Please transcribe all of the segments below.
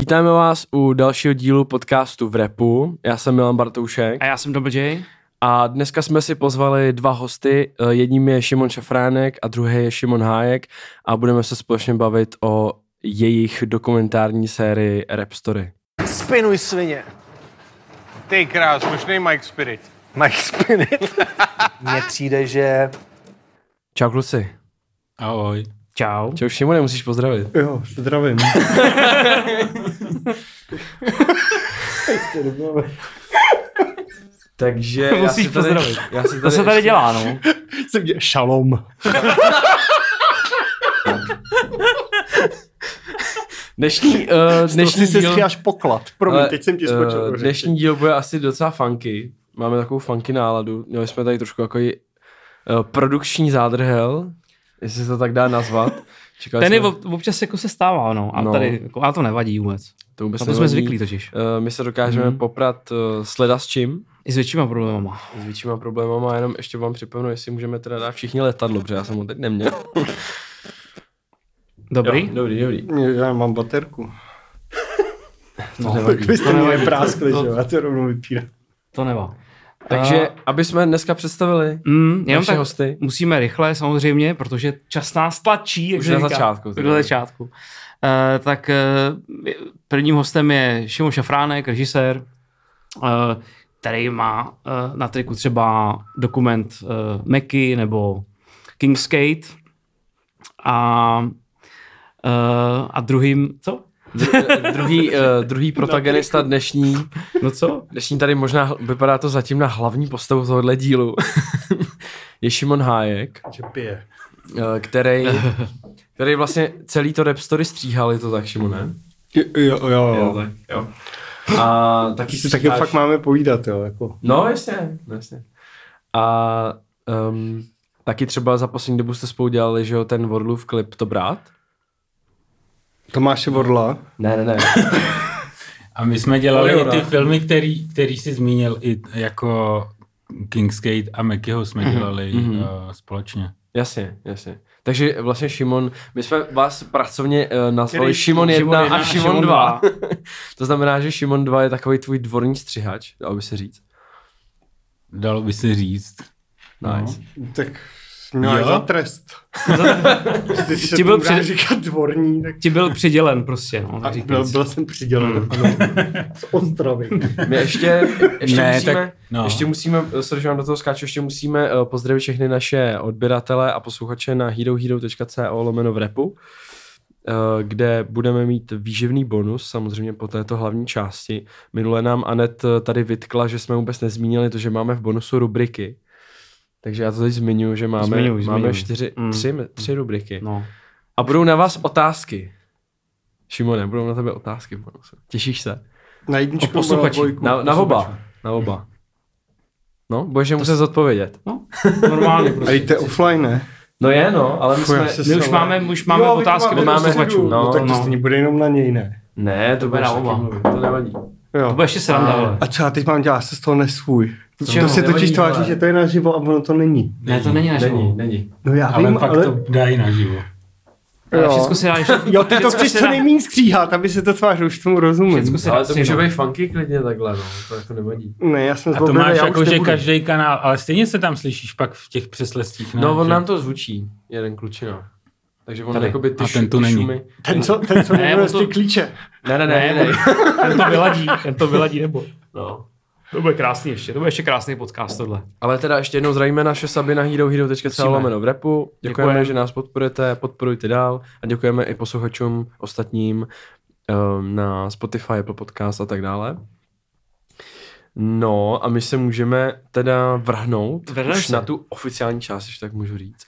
Vítáme vás u dalšího dílu podcastu v Repu. Já jsem Milan Bartoušek A já jsem Double J. a dneska jsme si pozvali dva hosty. Eh, Jedním je Šimon Šafránek a druhý je Šimon Hájek a budeme se společně bavit o jejich dokumentární sérii Rap Story. Spinuj svině. Ty krás, možný Mike Spirit. Mike Spirit. Mně přijde, že... Čau kluci. Ahoj. Čau. Čau Šimone, musíš pozdravit. Jo, zdravím. Takže já Musíš si tady, pozdravit. já si tady To se tady ještě- dělá, no. Jsem dě... Šalom. Dnešní, uh, Dnešní díl... stříháš poklad. Promiň, Ale, teď jsem ti eh, skočil. řeči. Dnešní díl bude asi docela funky. Máme takovou funky náladu. Měli jsme tady trošku jako uh, produkční zádrhel, jestli se to tak dá nazvat. Čekali Ten jsme, je ob- občas jako se stává, no. A No. tady, jako, a to nevadí vůbec. to vůbec Na to jsme nevadí. zvyklí totiž. Uh, my se dokážeme Mhm. poprat uh, sleda s čím, I s většíma problémama. s většíma problémama, jenom ještě vám připomenu, jestli můžeme teda dát všichni letadlo, protože já jsem ho teď neměl. Dobrý? Jo, dobrý, dobrý. Já mám baterku. No, Tak vy jste To mě nevadí. práskli, To- že jo? Já to rovnou vypínám. To nevá. Takže, aby jsme dneska představili Mm, jenom naše tak hosty. musíme rychle samozřejmě, protože čas nás tlačí. Už na začátku, na začátku. Uh, tak uh, prvním hostem je Šimon Šafránek, režisér, uh, který má uh, na triku třeba dokument uh, Meky nebo King's Skate. A, uh, a druhým, co? Dru- druhý, uh, druhý protagonista dnešní, No co? dnešní tady možná vypadá to zatím na hlavní postavu tohohle dílu, je Šimon Hájek, Že pije. eh, který, který vlastně celý to rap story stříhal, je to tak, Šimone? Jo, jo, jo. tak, jo. A taky Si taky stříháš- fakt máme povídat, jo. Jako. No, jasně, no, jasně. A um, taky třeba za poslední dobu jste spolu dělali, že jo, ten Wordlův klip To brát? Tomáše Vodla. Ne, ne, ne. A my jsme dělali i ty filmy, který, který jsi zmínil, i jako Kingsgate a Mekyho jsme dělali mhm. uh, společně. Jasně, jasně. Takže vlastně Šimon, my jsme vás pracovně uh, nazvali Šimon 1 Šimon a jedna a Šimon Šimon 2. dva. to znamená, že Šimon 2 je takový tvůj dvorní střihač, dalo by se říct. Dalo by se říct. Nice. Tak měl Jo? za trest. Ti byl před- říkat dvorní, tak Ti byl přidělen prostě, no. tak byl, byl jsem přidělen. Hmm. ano. Z Ostravy. My ještě, ještě Ne, musíme, tak- no. ještě musíme, sorry, že vám do toho skáču, ještě musíme uh, pozdravit všechny naše odběratele a posluchače na herohero.co lomeno v repu, uh, kde budeme mít výživný bonus, samozřejmě po této hlavní části. Minule nám Anet eh, tady vytkla, že jsme vůbec nezmínili to, že máme v bonusu rubriky. Takže já to teď zmiňuji, že máme, Zmiňuj, máme čtyři, Mm. tři, tři rubriky. No. A budou na vás otázky. Šimone, budou na tebe otázky v. Těšíš se? Na jedničku posluchači. nebo na dvojku? Na, na oba. Na oba. No, budeš je muset zodpovědět. no. Normálně A prostě. jděte offline, ne? No je, no, ale my Fuj, jsme... se My už máme, už máme Jo, otázky od máme- posluchačů. No, No, tak to no. stejně bude jenom na něj, ne? Ne, to bude na oba. to nevadí. Jo. To bude ještě sranda, ale. A co já teď mám dělat? Se z toho nesvůj. Čeho? To se totiž tváří, ale- že to je naživo a ono to není. Ne, to není naše. Není, není. No já Ale vím, pak ale... to dají naživo. Ale všechno se dá ještě... Jo, ty to chceš co nejméně stříhat, aby se to tvářilo, už tomu rozumím. Všechno se Ale dá to může být funky klidně takhle, no, to jako nevadí. Ne, já jsem A to máš já jako, že každý kanál, ale stejně se tam slyšíš pak v těch přeslestích, ne? No, on nám to zvučí, jeden klučina. Takže on Tady. jakoby ty, A ten tu není. šumy... Ten, co, ten, co Ne, ty klíče. Ne, ne, ne, Ne, ne. ne. Ten to vyladí, ten to vyladí nebo. No. To bude krásný ještě, to bude ještě krásný podcast tohle. Ale teda ještě jednou zdravíme naše saby na herohero.co Musíme. lomeno v repu. Děkujeme, Děkujeme. že nás podporujete, podporujte dál a děkujeme i posluchačům ostatním um, na Spotify, Apple Podcast a tak dále. No a my se můžeme teda vrhnout Vrhneme už se. na tu oficiální část, když tak můžu říct.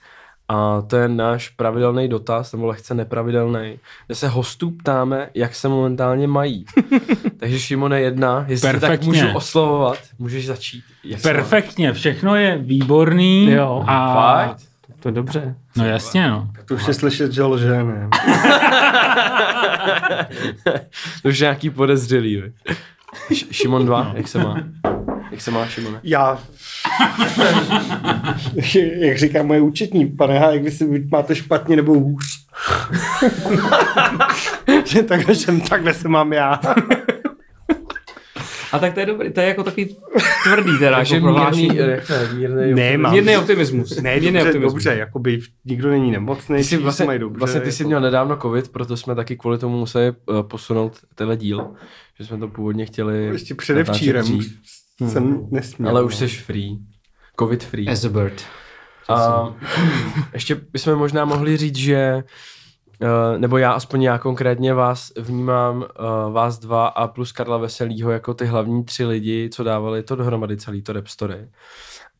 A to je náš pravidelný dotaz, nebo lehce nepravidelný, kde se hostů ptáme, jak se momentálně mají. Takže Šimone jedna, jestli tak Perfektně. můžu oslovovat, můžeš začít. Jak? Perfektně, všechno je výborný. Jo. A... Fakt? To je dobře. No jasně, no. To už je slyšet, že lže, ne? to už je nějaký podezřelý. Šimon 2, jak se má? Jak se má Šimone? Já... Jak říká moje účetní, pane H, jak vy si máte špatně nebo hůř. že takhle, jsem, takhle se mám já. A tak to je dobrý, to je jako takový tvrdý teda, Takže jako prohlášení. mírný, jak to je, mírný Ne, mám- Mírný optimismus. Ne, Mírný dobře, optimismus. dobře, jakoby nikdo není nemocný, Ty jsi vlastně, mají dobře. vlastně ty jsi jako- měl nedávno covid, proto jsme taky kvůli tomu museli uh, posunout tenhle díl, že jsme to původně chtěli Ještě předevčírem už dřív, jsem nesměl. ale už no. jsi free, covid free. As a bird. A ještě bychom možná mohli říct, že Uh, nebo já aspoň já konkrétně vás vnímám, uh, vás dva a plus Karla Veselýho jako ty hlavní tři lidi, co dávali to dohromady celý to rap story.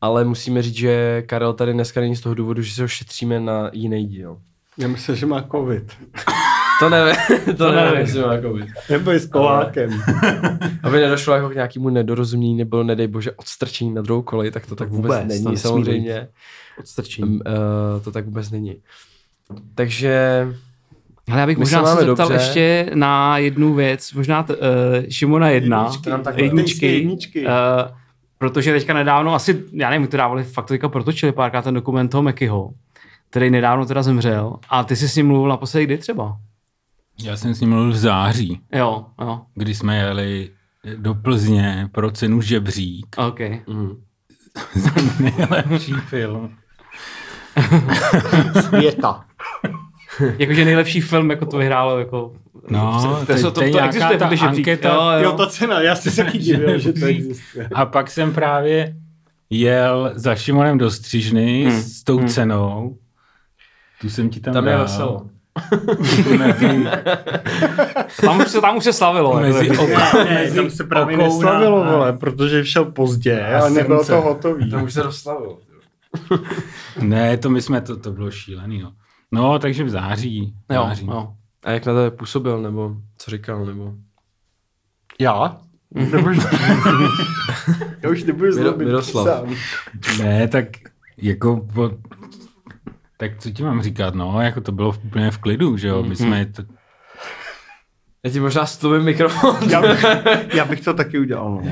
Ale musíme říct, že Karel tady dneska není z toho důvodu, že se ho šetříme na jiný díl. Já myslím, že má covid. To nevím, to, to nevím. nevím, covid. Nebo je s kolákem. Aby nedošlo jako k nějakému nedorozumění nebo nedej bože odstrčení na druhou kolej, tak to tak vůbec, Vůbec, to není samozřejmě. Odstrčení. Um, uh, to tak vůbec není. Takže Hele, já bych My možná se se zeptal dobře. ještě na jednu věc, možná t, uh, Šimona jedna, Jedničky, jedničky, Jedničky. Uh, protože teďka nedávno, asi, já nevím, to dávali fakt teďka protočili párkrát ten dokument toho Mekyho, který nedávno teda zemřel, a ty jsi s ním mluvil naposledy kdy třeba? Já jsem s ním mluvil v září, Jo, jo, kdy jsme jeli do Plzně pro cenu Žebřík. ok. mm, za nejlepší film. Světa. Jakože nejlepší film, jako to vyhrálo, jako... No, to, to, to, je to nějaká existuje, ta protože anketa. Jo, jo. Jo, ta cena, já jsem se taky divil, že to existuje. A pak jsem právě jel za Šimonem do Střižny Hmm. s tou cenou. Tu jsem ti tam, tam je dal. veselo. Mezi, Tam už se, tam už se slavilo. mezi, jako, oka, Ne, mezi tam se právě okouna neslavilo, vole, protože šel pozdě a a nebylo to hotový. Tam už se dostalo. Ne, to my jsme, to, to bylo šílený, no. No, takže v září. v jo, září. jo. A jak na to působil, nebo co říkal, nebo... Já? já už nebudu zlobit. Miroslav. Ne, tak jako po, tak co ti mám říkat, no, jako to bylo úplně v klidu, že jo, my jsme, to, Já ti možná stlumím mikrofon. Já bych, já bych to taky udělal. No.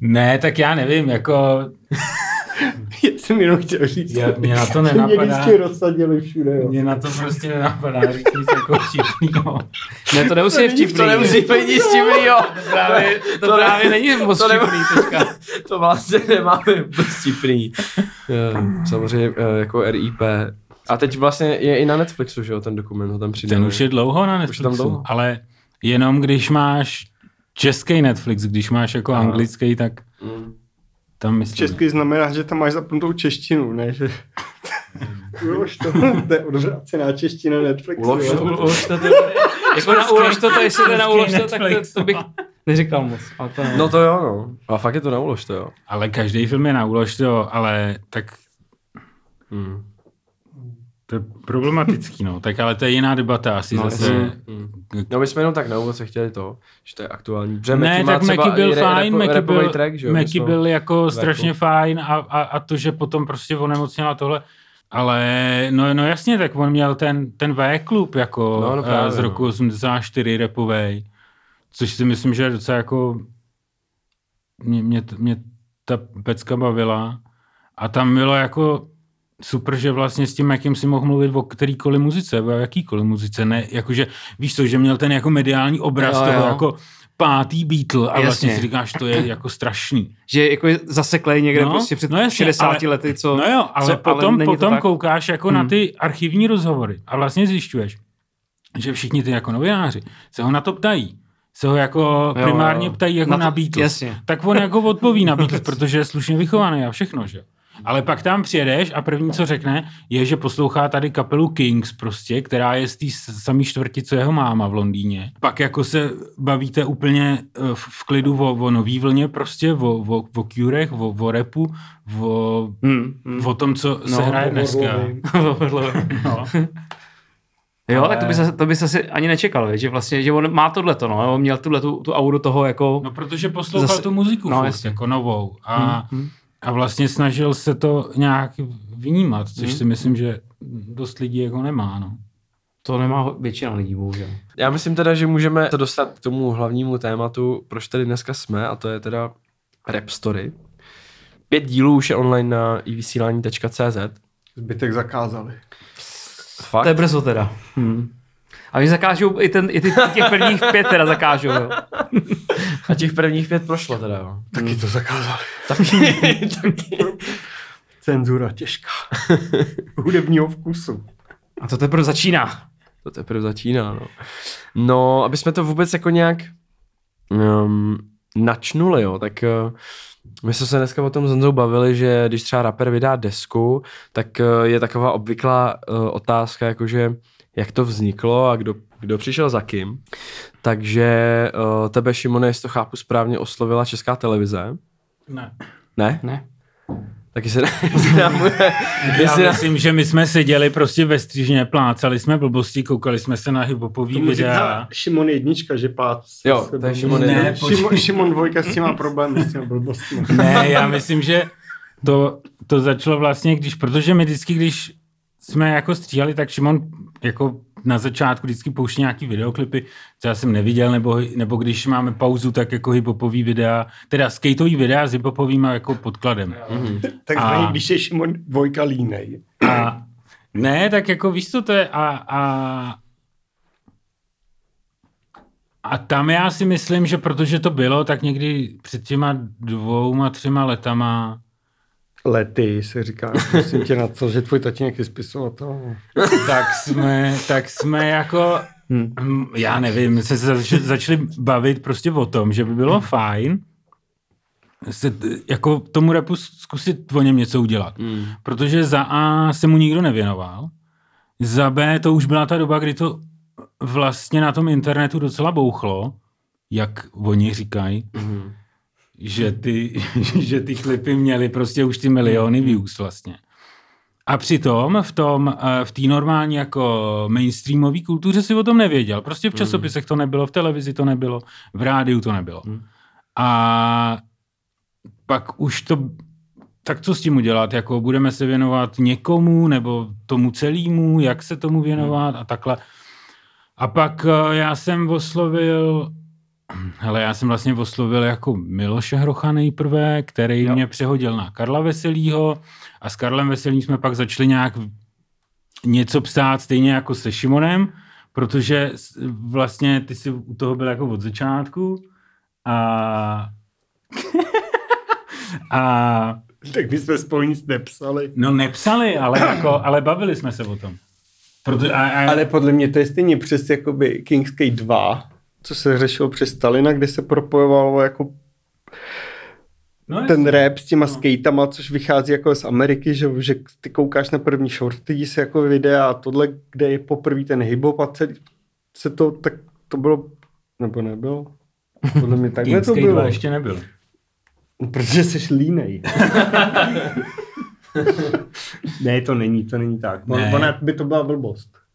ne, tak já nevím, jako, Já jsem jenom chtěl říct. já, mě na to Mě nenapadá, vždycky rozsadili všude, jo. mě na to prostě nenapadá říct nic jako vtipnýho. Ne, to nemusí být vtipný. To nemusí být nic vtipnýho. Právě, to, To právě není moc to ne- vtipný teďka. To vlastně nemáme vůbec vtipný. Eh, Samozřejmě eh, jako RIP. A teď vlastně je i na Netflixu, že jo, ten dokument ho tam přidali. Ten už je dlouho na je tam Netflixu, dlouho. ale jenom když máš český Netflix, když máš jako Aha. anglický, tak Mm. tam myslím. Český znamená, že tam máš zapnutou češtinu, ne? Že... Ulož to, to je odvrácená čeština Netflixu. Ulož to. Ulož to, to, jako na ulož to, to jestli to je na ulož to, tak to, to bych neříkal moc. Ale to. No to jo, no. A fakt je to na ulož, to jo. Ale každý film je na úlož, to, ale tak Mm. To je problematický, no. Tak ale to je jiná debata, asi No, no, zase. Mm. No my jsme jenom tak na úvod se chtěli to, že to je aktuální. Protože Ne, má tak Meky byl re- fajn, repo- Meky repovej byl, track, že? Meky jsme- byl jako Veku. strašně fajn a, a, a to, že potom prostě onemocněla tohle, ale no, no jasně, tak on měl ten, ten V-klub jako No, no no, právě, z roku no. 84 repovej, což si myslím, že je docela jako mě, mě, mě ta pecka bavila a tam bylo jako super, že vlastně s tím, jakým si mohl mluvit o kterýkoliv muzice, o jakýkoliv muzice, ne, jakože, víš to, že měl ten jako mediální obraz Jo, jo, toho jako pátý Beatle a Jasně. vlastně si říkáš, to je jako strašný. Že jako je zaseklej někde No, prostě před no jasně, 60 ale- lety, co... No jo, ale co, potom, to potom tak. koukáš jako Hmm. na ty archivní rozhovory a vlastně zjišťuješ, že všichni ty jako novináři se ho na to ptají. Se ho jako Jo, primárně jo. ptají jako Na na, to- na Beatles. jasně. Tak on jako odpoví na Beatles, protože je slušně vychovaný a všechno, že? Ale pak tam přijedeš a první, co řekne, je, že poslouchá tady kapelu Kings prostě, která je z té samé čtvrti, co jeho máma v Londýně. Pak jako se bavíte úplně eh, v, klidu o, o nový vlně prostě, o, o, o curech, o, o repu, o, Hmm, hmm. o tom, co No, se hraje dneska. No. Jo, Ale- tak to by, se, to by se asi ani nečekal, že vlastně, že on má tohleto, no, on měl tuhle tu, tu auru toho jako... no, protože poslouchal Zase- tu muziku no, furt, jako novou. A, Hmm, hmm. A vlastně snažil se to nějak vnímat, což Hmm. si myslím, že dost lidí jako nemá, no. To nemá většina lidí, bohužel. Já myslím teda, že můžeme se dostat k tomu hlavnímu tématu, proč tady dneska jsme, a to je teda Rap Story. Pět dílů už je online na ivysílání.cz. Zbytek zakázali. Fakt? To je brzo teda. Hmm. A oni zakážou i, ten, i ty, těch prvních pět teda zakážou. Jo. A těch prvních pět prošlo teda, jo. Taky to zakázali. Taky, taky. Cenzura těžká. Hudebního vkusu. A to teprve začíná. To teprve začíná, no. No, aby jsme to vůbec jako nějak um, načnuli, jo, tak uh, my jsme se dneska o tom s Honzou bavili, že když třeba rapper vydá desku, tak uh, je taková obvyklá uh, otázka, jakože jak to vzniklo a kdo, kdo přišel za kým. Takže uh, tebe, Šimone, jestli to chápu správně, oslovila Česká televize. Ne. Ne? Ne? Taky se, jestli nám bude, Já jestli myslím, že my jsme seděli prostě ve střížně, plácali jsme blbosti, koukali jsme se na říká videa. Šimon jednička, že pát. Jo, to je Šimon Ne. Šimon, Šimon dvojka s těma problémy, s těma blbostmi. Ne, já myslím, že to, to začalo vlastně, když, protože my vždycky, když jsme jako stříhali, tak Šimon jako na začátku vždycky pouští nějaký videoklipy, co já jsem neviděl, nebo, nebo když máme pauzu, tak jako hiphopový videa, teda skateový videa s hiphopovým jako podkladem. Takzvaný, A- když je Šimon dvojka línej. A ne, tak jako víš, co to je a, a a tam já si myslím, že protože to bylo, tak někdy před těma dvouma, třema letama Lety se říká, prosím tě na to, že tvůj tatínek je spisovatel. tak jsme, tak jsme jako, Hm. hm, já nevím, se zač, začali bavit prostě o tom, že by bylo fajn se, jako tomu repu zkusit o něm něco udělat. Mm. Protože za A se mu nikdo nevěnoval, za B to už byla ta doba, kdy to vlastně na tom internetu docela bouchlo, jak oni říkají, Mm. Že ty, že ty klipy měly prostě už ty miliony views vlastně. A přitom v tom, eh, v té normální jako mainstreamové kultuře si o tom nevěděl. Prostě v časopisech to nebylo, v televizi to nebylo, v rádiu to nebylo. A pak už to, tak co s tím udělat? Jako budeme se věnovat někomu nebo tomu celému, jak se tomu věnovat a takhle. A pak eh, já jsem oslovil, hele, já jsem vlastně oslovil jako Miloše Hrocha nejprve, který jo. mě přehodil na Karla Veselýho a s Karlem Veselým jsme pak začali nějak něco psát stejně jako se Šimonem, protože vlastně ty jsi u toho byl jako od začátku a a Tak my jsme spolu nic nepsali. no nepsali, ale jako, ale bavili jsme se o tom. Proto, a, a, Ale podle mě to je stejně přes jakoby King's Gate 2, co se řešilo přes Stalina, kde se propojovalo jako no, ten rap s těma no. skateama, což vychází jako z Ameriky, že, že ty koukáš na první shorty, se jako videa a tohle, kde je poprvé ten hip-hop a celý, se to, tak to bylo, nebo nebylo? Podle mě takhle to bylo. 2 ještě nebyl. Protože jsi línej. ne, to není, to není tak. Ne. Ona by to byla blbost.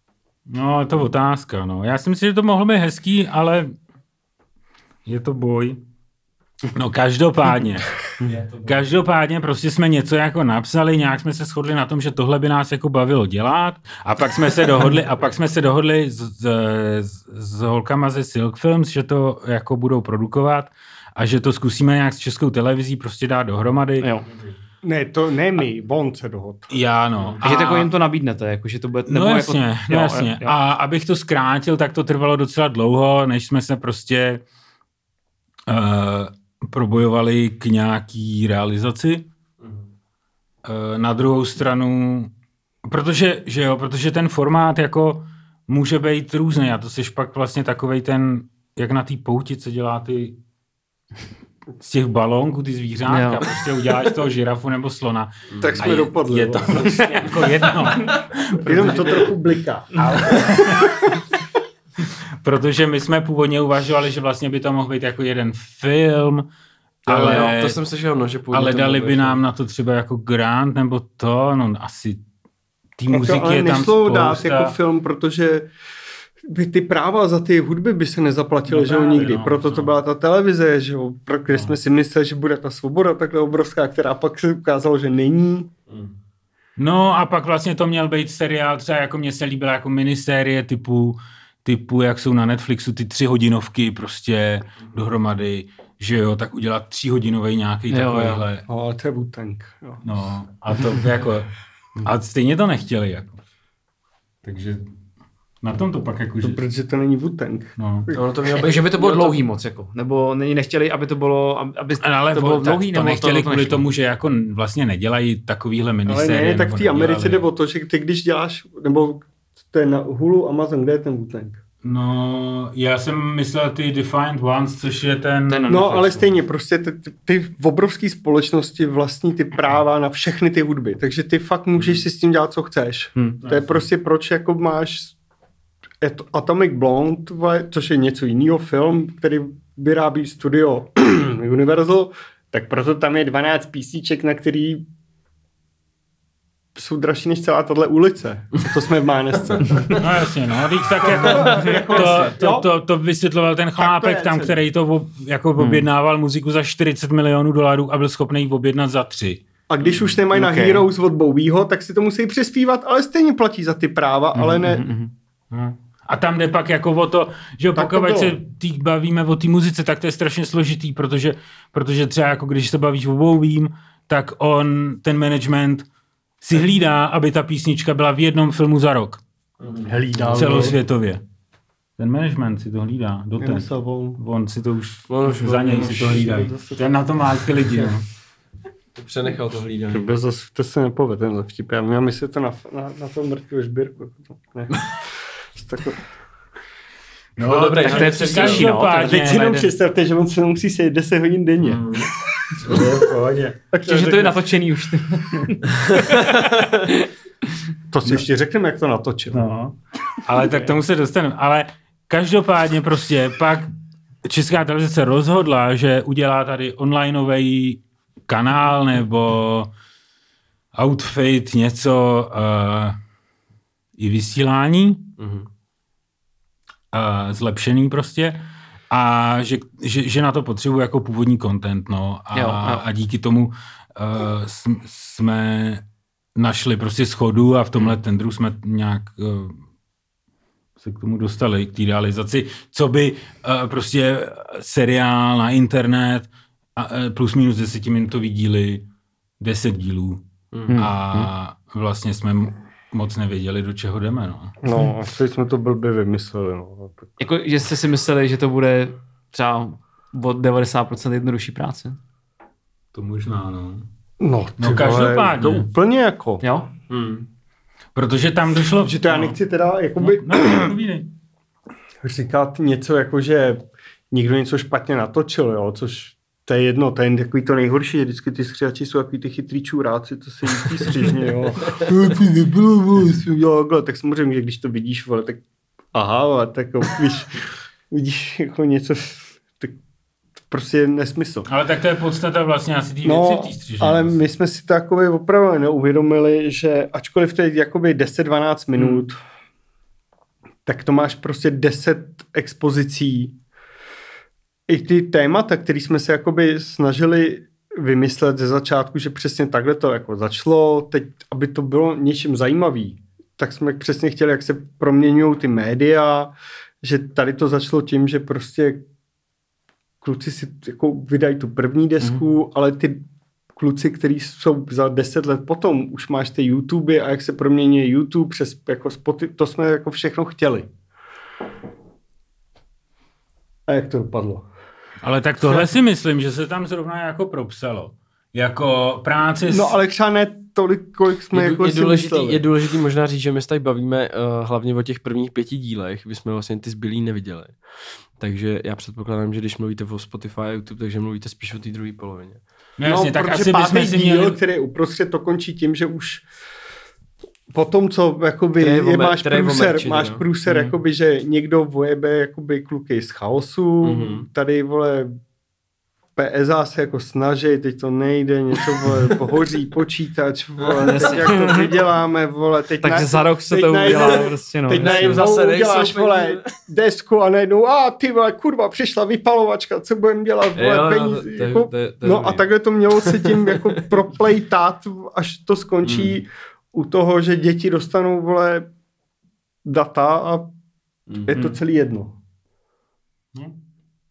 No, je to otázka, no. Já si myslím, že to mohlo být hezký, ale je to boj. No každopádně. Každopádně prostě jsme něco jako napsali, nějak jsme se shodli na tom, že tohle by nás jako bavilo dělat a pak jsme se dohodli, a pak jsme se dohodli s, s, s, holkama ze Silk Films, že to jako budou produkovat a že to zkusíme nějak s českou televizí prostě dát dohromady. Jo. Ne, to ne my, on se dohod. Já no. Takže jako jim to nabídnete, jako, že to bude... No nebo jasně, jako, no jasně. Jo, A abych to zkrátil, tak to trvalo docela dlouho, než jsme se prostě uh, probojovali k nějaký realizaci. Uh, na druhou stranu, protože, že jo, protože ten formát jako může být různý a to jsi pak vlastně takovej ten, jak na té pouti, co dělá ty z těch balónků, ty zvířátka, Jo. prostě uděláš z toho žirafu nebo slona. Tak A jsme je, dopadli. je to prostě jako jedno. Jenom to trochu bliká. Protože my jsme původně uvažovali, že vlastně by to mohl být jako jeden film, ale, Ale jo, to jsem slyšel, no, že ale to dali by nám na to třeba jako grant nebo to, no asi té Jako, muziky ale je tam nešlo spousta. dát jako film, protože by ty práva za ty hudby by se nezaplatily, No že jo, nikdy. no, Proto no. to byla ta televize, že jo, pro kde jsme si mysleli, že bude ta svoboda takhle obrovská, která pak se ukázalo, že není. No a pak vlastně to měl být seriál, třeba jako mně se líbila jako minisérie typu, typu, jak jsou na Netflixu ty tři hodinovky prostě dohromady, že jo, tak udělat tříhodinový nějaký Jo, jo. takovýhle. Ale to je Wu-Tang, jo. No a to jako, a stejně to nechtěli jako. Takže Na tom to pak jako, To, že... protože to není Wu-Tang. No. Ono to mělo být, že by to bylo dlouhý moc, jako. Nebo není nechtěli, aby to bylo, aby Ale to to, bylo tak dlouhý, to nebo nechtěli to, to kvůli tomu, že jako vlastně nedělají takovýhle Ale minisérie. ne, tak nebo v té Americe nedělali. jde o to, že ty když děláš, nebo to je na Hulu, Amazon, kde je ten Wu-Tang? No, já jsem myslel ty Defiant Ones, což je ten... Ten- No, ale stejně, prostě ty, ty, ty v obrovské společnosti vlastní ty práva na všechny ty hudby, takže ty fakt můžeš si s tím dělat, co chceš. Hmm. To je prostě proč jako máš Atomic Blonde, což je něco jiného film, který vyrábí studio Universal, tak proto tam je 12 písíček, na který jsou dražší než celá tahle ulice. To jsme v Mánesce. No jasně, no, teď tak jako, to, to, to, to vysvětloval ten chlápek tam, celý. který to jako objednával muziku za 40 milionů dolarů a byl schopný ji objednat za tři. A když už nemají na Okay. Heroes od Bowieho, tak si to musí přispívat, ale stejně platí za ty práva, ale ne... No. A tam jde pak jako o to, že Tak to pokud bylo. se tý bavíme o té muzice, tak to je strašně složitý, protože, protože třeba jako když se bavíš o Bowiem, tak on, ten management si hlídá, aby ta písnička byla v jednom filmu za rok. Hlídá. Celosvětově. Ten management si to hlídá. Do ten. On. On si to už, On už- za něj si už- to hlídají. Ten na to má ty lidi. No. Přenechal to hlídání. Bez to se nepovede, tenhle vtip. Já myslet to na, na, na tom žbírku. Ne. Tako, No, dobrý, tak to je přesnější, no. teď si jenom představte, že on se musí sejít 10 hodin denně. To je v pohodě. Takže to je natočený už. To si ještě řekneme, jak to natočil. No, ale tak tomu se dostaneme. Ale každopádně prostě pak Česká televize se rozhodla, že udělá tady onlineový kanál nebo outfit, něco uh, i vysílání Mhm. Uh, zlepšený prostě a že, že, že na to potřebuje jako původní content, no. A, Jo, jo. a díky tomu uh, jsme, našli prostě schodu a v tomhle tendru jsme nějak uh, se k tomu dostali, k té realizaci, co by uh, prostě seriál na internet a, uh, plus minus desetiminutový díly, deset dílů Hmm. a vlastně jsme moc nevěděli, do čeho jdeme, no. No, asi jsme to blbě vymysleli. No. jako, že jste si mysleli, že to bude třeba od 90% jednodušší práce. To možná, no. No, ty No, každopádně. To úplně jako. Jo? Hmm. Protože tam došlo... Že to já no. nechci teda jakoby No, no, říkat něco jako, že někdo něco špatně natočil, jo, což to je jedno, to je takový to nejhorší, že vždycky ty skřiači jsou takový ty chytrý čuráci, to se jí střižně, jo. "No, to nebylo, vole, jsem udělal takhle." tak samozřejmě, že když to vidíš, vole, tak aha, tak jo, víš, vidíš jako něco, tak to prostě je nesmysl. Ale tak to je podstata vlastně asi té věci No, v té střižně. ale my jsme si to jakoby opravdu neuvědomili, že ačkoliv to je jakoby 10-12 minut, hmm. tak to máš prostě 10 expozicí. I ty témata, které jsme se jakoby snažili vymyslet ze začátku, že přesně takhle to jako začalo, teď, aby to bylo něčím zajímavý, tak jsme přesně chtěli, jak se proměňují ty média, že tady to začalo tím, že prostě kluci si jako vydají tu první desku, mm. ale ty kluci, kteří jsou za deset let potom, už máš ty YouTube a jak se promění YouTube přes jako spoty, to jsme jako všechno chtěli. A jak to dopadlo? Ale tak tohle si myslím, že se tam zrovna jako propsalo. Jako práce s... No ale třeba ne tolik, kolik jsme Je, jako je, si důležitý, mysleli. je důležitý možná říct, že my se tady bavíme uh, hlavně o těch prvních pěti dílech, my jsme vlastně ty zbylý neviděli. Takže já předpokládám, že když mluvíte o Spotify a YouTube, takže mluvíte spíš o té druhé polovině. no, jasně, tak protože asi díl, měli... který je uprostřed, to končí tím, že už po tom, co jakoby, Který je máš je průser, omerčený, máš no. průser, Mhm. jakoby, že někdo vojebe jakoby kluky z chaosu, Mhm. tady, vole, PSA se jako snaží, teď to nejde, něco, vole, pohoří počítač, vole, teď jak to vyděláme, vole, teď Takže na- za rok se teď to najednou- udělá prostě, no. Teď najednou zase uděláš, vole, desku a najednou, a ty vole, kurva, přišla vypalovačka, co budeme dělat, vole, Jo, jo, peníze, to- to jako, to to je no a takhle to mělo se tím jako proplejtat, až to skončí Hmm. U toho, že děti dostanou, vole, data a Hmm. je to celý jedno. No.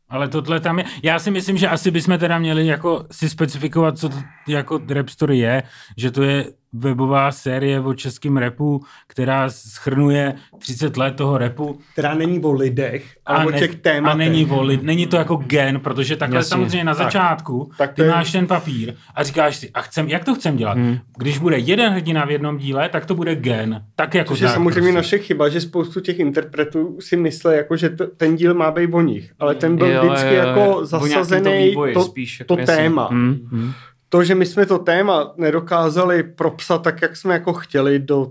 Ale tohle tam je. Já si myslím, že asi bychom teda měli jako si specifikovat, co to jako Rap Story je, že to je webová série o českém repu, která schrnuje 30 let toho repu Která není o lidech, ale o těch tématech. a není volit, není to jako gen, protože takhle Jasně. samozřejmě na Tak. začátku Tak to ty je- máš ten papír a říkáš si, a chcem, jak to chcem dělat? Hmm. Když bude jeden hrdina v jednom díle, tak to bude gen. Tak jako Což je tak samozřejmě prostě. naše chyba, že spoustu těch interpretů si myslí, jako, že to, ten díl má být o nich, ale ten byl Jo, vždycky jo, jo. jako O nějakým to zasazený vývoji to, spíš, jako to jasně. téma. Hmm, hmm. To, že my jsme to téma nedokázali propsat tak, jak jsme jako chtěli do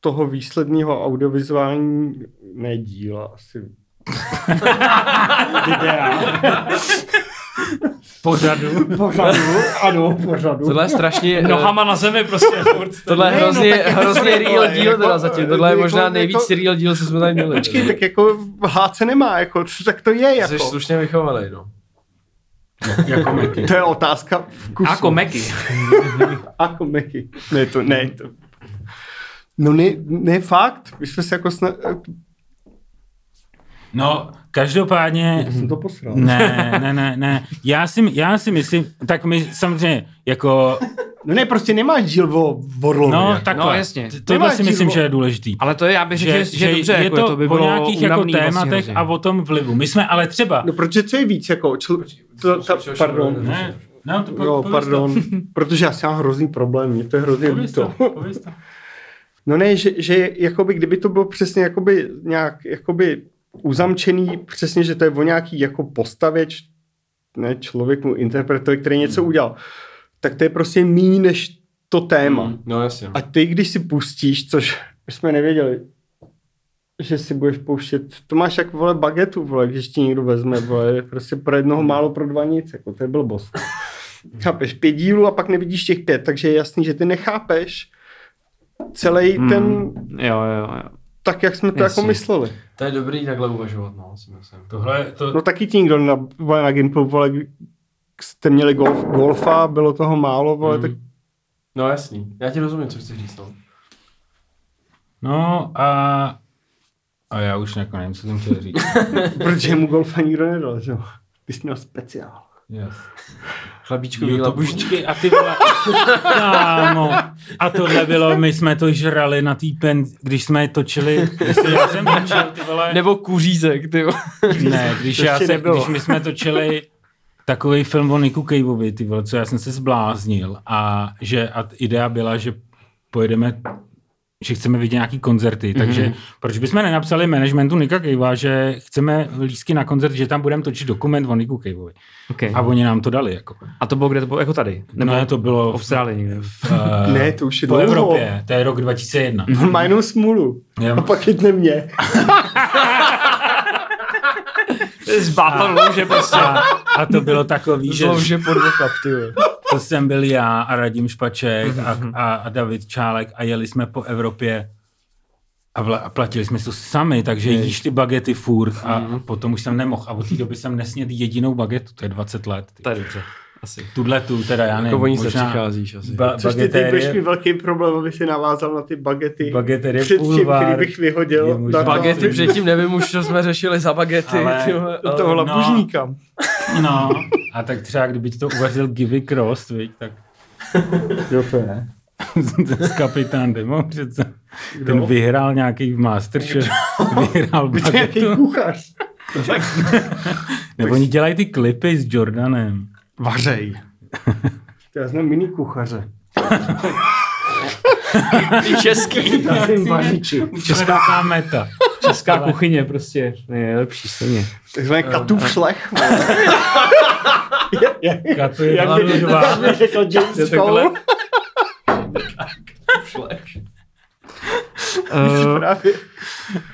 toho výsledného audiovizuální ne díla, asi videa. Pořadu. Pořadu, ano, pořadu. Tohle je strašně... eh, Nohama na zemi prostě. Tohle je Ne, no, hrozně, tak jako hrozně real jako- díl teda zatím. Tohle je jako- možná jako- nejvíc real díl, co jsme tady měli. Počkej, tak jako háce nemá, jako, tak to je Jsi jako. slušně vychovaný, no. Jako Meky. To je otázka vkusu. Ako Meky. Ako Meky. Ne, to ne. To... No ne, ne fakt. My jsme se jako sna... No, každopádně... Jsem to posral. Ne, ne, ne, ne. Já si, já si myslím, tak my samozřejmě jako, No ne, prostě nemáš díl o Vorlově. no takhle. No, jasně. T- Tohle Nemáš si myslím, o- že je důležitý. Ale to je, já bych řekl, že, že, je dobře, je jako, to, to by o bylo nějakých jako vlastně tématech hrozně. a o tom vlivu. My jsme ale třeba... No protože co je víc, jako... Čl... To, ta, pardon. Ne, no, to po, Jo, pardon. Protože já si mám hrozný problém, mě to je hrozně To, pověz líto. to, pověz to. No ne, že, že jakoby, kdyby to bylo přesně jakoby nějak jakoby uzamčený, přesně, že to je o nějaký jako postavě, č, ne člověku, interpretovi, který něco udělal, tak to je prostě méně než to téma. No jasně. A ty, když si pustíš, což jsme nevěděli, že si budeš pouštět, to máš jak vole bagetu, vole, když ti někdo vezme, vole, prostě pro jednoho málo pro dva nic, jako to je blbost. Chápeš, pět dílů a pak nevidíš těch pět, takže je jasný, že ty nechápeš celý Hmm. ten, Jo, jo, jo. tak, jak jsme to Jasně. jako mysleli. To je dobrý takhle uvažovat, no, si myslím. Tohle, to, No taky ti někdo na, vole, na Gimplu, vole, jste měli golf, golfa, bylo toho málo, vole, Mm. tak No jasný. Já ti rozumím, co chceš říct, no. no a, a já už jako nevím, co jsem chtěl říct. protože mu golfa nikdo nedal, že jo. Ty jsi měl speciál. Yes. Chlebíčkový Jo, to labušky. a ty vole, kámo, a tohle bylo, my jsme to žrali na tý pen, když jsme točili, když já jsem točil, ty vole, Nebo kuřízek, ty vole. ne, když, To já se, nebylo. když my jsme točili takový film o Niku Caveovi, ty vole, co já jsem se zbláznil a že a idea byla, že pojedeme že chceme vidět nějaký koncerty, takže proč bychom nenapsali managementu Nika Cavea, že chceme lístky na koncert, že tam budeme točit dokument o Niku Caveovi. Okay. A oni nám to dali, jako. A to bylo kde? To bylo jako tady? Nebo Ne, to bylo v Austrálii někde? Uh, Ne, to už je po dlouho. Evropě, to je rok 2001. On má jenom smůlu. Jo. A pak chytne mě. Z batonu, že prostě. A, a to bylo takový, že Zlouže pod vole. To jsem byl já a Radim Špaček a, Mhm. a, a David Čálek a jeli jsme po Evropě a, vla, a platili jsme to sami, takže jíš ty bagety furt a Mhm. potom už jsem nemohl a od té doby jsem nesněd jedinou bagetu, to je 20 let. To je dobře. Asi. Tuhle tu, teda já nevím, Jako o nic možná nepřicházíš asi. ba, Což ty teď budeš mít velký problém, aby si navázal na ty bagety. bagetérie Před tím, pulvár, který bych vyhodil. možná- Bagety předtím nevím už, co jsme řešili za bagety. Ale- ty vole, do toho no. labužníka. No, a tak třeba kdyby ti to uvařil Givy Cross, viď, tak Jo, to je. ten z kapitán Demo přece. Ten vyhrál nějaký v Masterchef, vyhrál Vy jste nějaký bagetu. kuchař. Nebo oni dělají ty klipy s Jordanem. Vařej. Já znám mini kuchaře. Ty český. Já jsem vařiči. Česká meta. Česká kuchyně prostě je lepší stejně. Takzvaný katův šlech. Kato je Jak hlavně by dva. jak by řekl James Cole. Uh, Právě.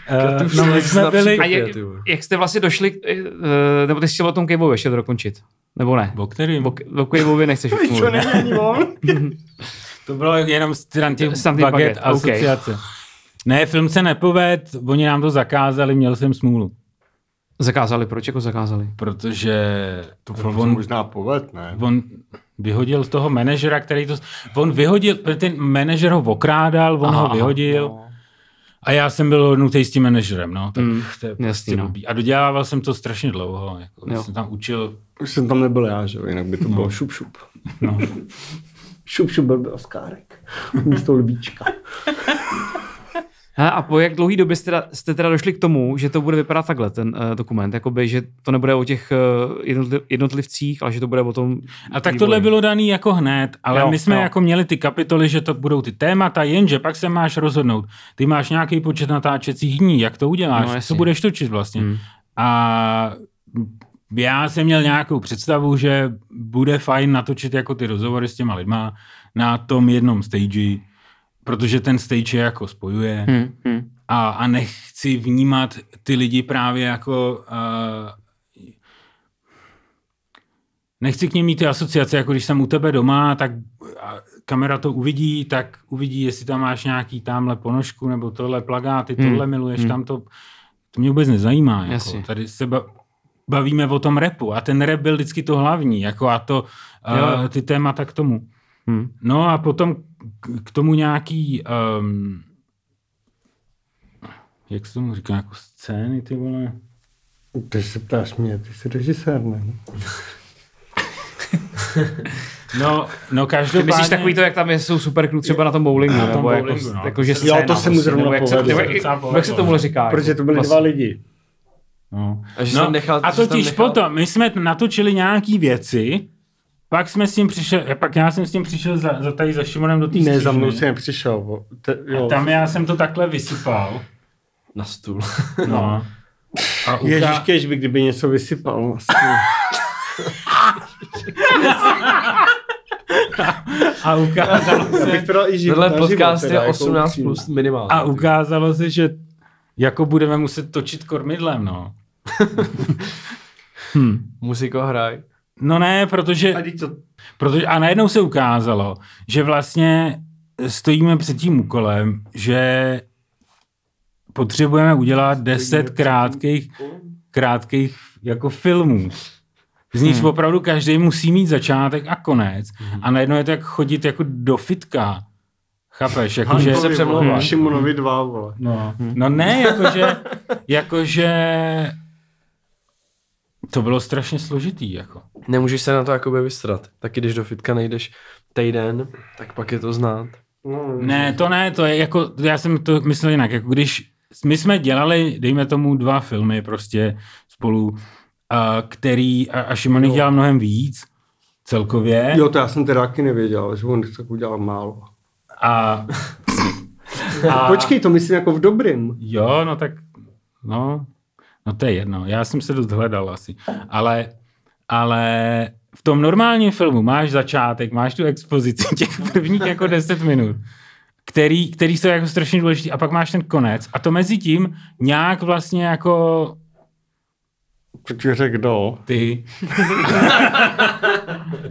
Eh, No my jsme byli... a jak, jak jste vlastně došli, uh, nebo ty jsi chtěl o tom Caveovi ještě to dokončit? Nebo ne? O kterým? O, o Caveovi nechceš už To není ani on. To bylo jenom stran těch baget baget, ok. asociace. Ne, film se nepoved, oni nám to zakázali, měl jsem smůlu. Zakázali, proč jako zakázali? Protože To on, možná poved, ne? on vyhodil z toho manažera, který to... On vyhodil, protože ten manažer ho okrádal, on Aha, ho aha. vyhodil. A já jsem byl hodnutý s tím manažerem, no. Tak Mm, to je jasný, prostě no. blbý. A dodělával jsem to strašně dlouho. Jako, Jo. jsem tam učil, Už jsem tam nebyl já, že jinak by to bylo šup šup. no. Šup, šup, byl Oskárek. Místo lvíčka. Hele, a po jak dlouhý době jste teda, jste teda došli k tomu, že to bude vypadat takhle, ten uh, dokument, jakoby, že to nebude o těch uh, jednotliv, jednotlivcích, ale že to bude o tom A tak tohle bylo daný jako hned, ale Jo, my jsme jo. jako měli ty kapitoly, že to budou ty témata, jenže pak se máš rozhodnout. Ty máš nějaký počet natáčecích dní, jak to uděláš, No, co budeš točit vlastně. Hmm. A já jsem měl nějakou představu, že bude fajn natočit jako ty rozhovory s těma lidma na tom jednom stage, protože ten stage je jako spojuje Hmm, hmm. a, a nechci vnímat ty lidi právě jako uh, nechci k ním mít ty asociace, jako když jsem u tebe doma, tak kamera to uvidí, tak uvidí, jestli tam máš nějaký tamhle ponožku nebo tohle plagáty, Hmm. tohle miluješ, Hmm. tam to, to mě vůbec nezajímá. Jako. Jasně. Tady se ba, bavíme o tom repu a ten rap byl vždycky to hlavní, jako a to, Jo. uh, ty témata k tomu. Hmm. No a potom k- tomu nějaký, um, jak se tomu říká, jako scény, ty vole. Ty se ptáš mě, ty jsi režisér, ne? No, no Ty každopádně... myslíš takový to, jak tam je, jsou super crew třeba na tom bowlingu, Na tom nebo bowlingu, jako, no. jako, že Jo, scéna to se mu prostě, zrovna jak se, nebo, jak, se tomu říká? Protože jako, to byli vlastně- dva lidi. No. A že no, jsem nechal- a totiž nechal- potom, my jsme natočili nějaký věci, pak jsme s tím přišel, pak já jsem s tím přišel za, za tady za Šimonem do té Ne, za mnou nepřišel. vo. Te, jo. A tam já jsem to takhle vysypal. Na stůl. No. A uká... Ježíš, kež by kdyby něco vysypal. Vlastně. a ukázalo se, bych to dal i život Tenhle na život, podcast je jako 18 upřímně. plus minimálně. a ukázalo se, že jako budeme muset točit kormidlem, no. hm. Muziko hraj. No ne, protože... A to, Protože, a najednou se ukázalo, že vlastně stojíme před tím úkolem, že potřebujeme udělat deset krátkých, krátkých jako filmů. Z nich hmm. opravdu každý musí mít začátek a konec. Hmm. A najednou je to jak chodit jako do fitka. Chápeš? Jako, že, se přemlouvá. Šimonovi dva, vole. no, no ne, jakože, jakože to bylo strašně složitý. Jako. Nemůžeš se na to jakoby vystrat. Taky když do fitka nejdeš týden, tak pak je to znát. No, Ne, to ne, to je jako, já jsem to myslel jinak, jako když my jsme dělali, dejme tomu, dva filmy prostě spolu, a který, a, a Šimon jich dělal mnohem víc celkově. Jo, to já jsem teda taky nevěděl, že on tak udělal málo. A, a, Počkej, to myslím jako v dobrým. Jo, no tak, no, no to je jedno, já jsem se dost hledal asi, ale, ale v tom normálním filmu máš začátek, máš tu expozici těch prvních jako 10 minut, který, který jsou jako strašně důležitý a pak máš ten konec a to mezi tím nějak vlastně jako Protože řekl kdo. ty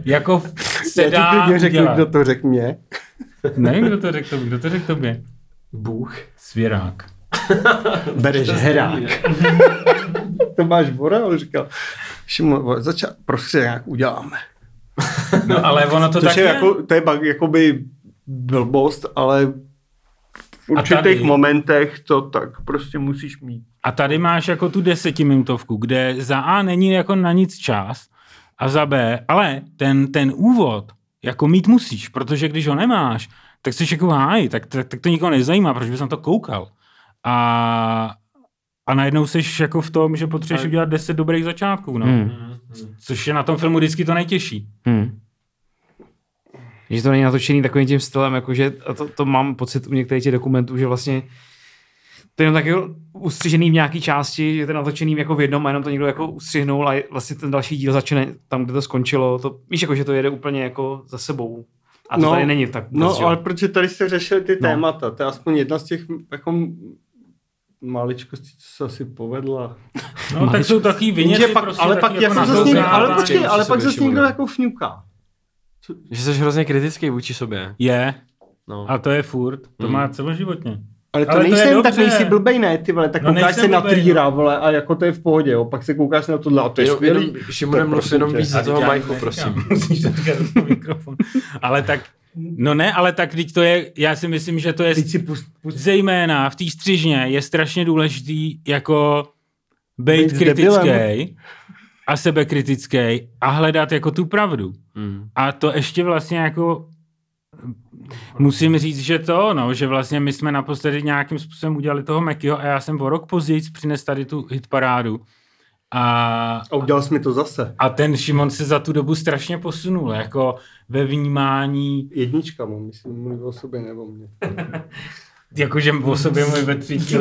jako se Já ti dá udělat. kdo to řekl mě. Nevím, kdo to řekl, tobě, kdo to řekl tobě. Bůh. Svěrák. Bereš herák. to máš bora, on říkal. Šimon, začal, prostě nějak uděláme. No ale ono to Což tak je, je. jako, to je bak, jakoby blbost, ale v určitých tady? momentech to tak prostě musíš mít. A tady máš jako tu desetiminutovku, kde za A není jako na nic čas a za B, ale ten, ten úvod jako mít musíš, protože když ho nemáš, tak jsi jako háj, tak, tak, tak to nikoho nezajímá, proč bys na to koukal. A, a najednou jsi jako v tom, že potřebuješ udělat deset dobrých začátků, no. Hmm. Což je na tom filmu vždycky to nejtěžší. Hmm. Že to není natočený takovým tím stylem, jakože, a to, to mám pocit u některých těch dokumentů, že vlastně to je jenom tak jako ustřižený v nějaký části, že to je natočený jako v jednom a jenom to někdo jako ustřihnul a vlastně ten další díl začne tam, kde to skončilo. To, víš, jako, že to jede úplně jako za sebou. A to No, tady není tak. No, ale protože tady jste řešili ty No. témata, to je aspoň jedna z těch jako maličkostí, co se asi povedla. No, tak jsou taky vyněty pak, prostě ale pak, jak jako jsem zase někdo, ale nakoukávání. počkej, ale pak se zase někdo jako fňuká. Že jsi hrozně kritický vůči sobě. Je, No. a to je furt, to Hmm. má celoživotně. Ale to Ale to je nejsem, tak dobře. nejsi blbej, ne, ty vole, tak No, koukáš se na trýra, vole, a jako to je v pohodě, jo, pak se koukáš na tohle, a to je Jenom, skvělý. Šimone, Tak mluv prosím jenom víc za toho já Majku, prosím. To. Ale tak, no ne, ale tak teď to je, já si myslím, že to je Teď si pust, pust, zejména v té střižně je strašně důležitý jako Být kritický a sebekritický a hledat jako tu pravdu. Mm. A to ještě vlastně jako Musím říct, že to, no, že vlastně my jsme naposledy nějakým způsobem udělali toho Mekyho a já jsem o rok později přines tady tu hitparádu. A, A udělal jsi mi to zase. a ten Šimon se za tu dobu strašně posunul, jako ve vnímání, Jednička mu, myslím, mluví o sobě nebo mě. jakože o sobě můj ve třetí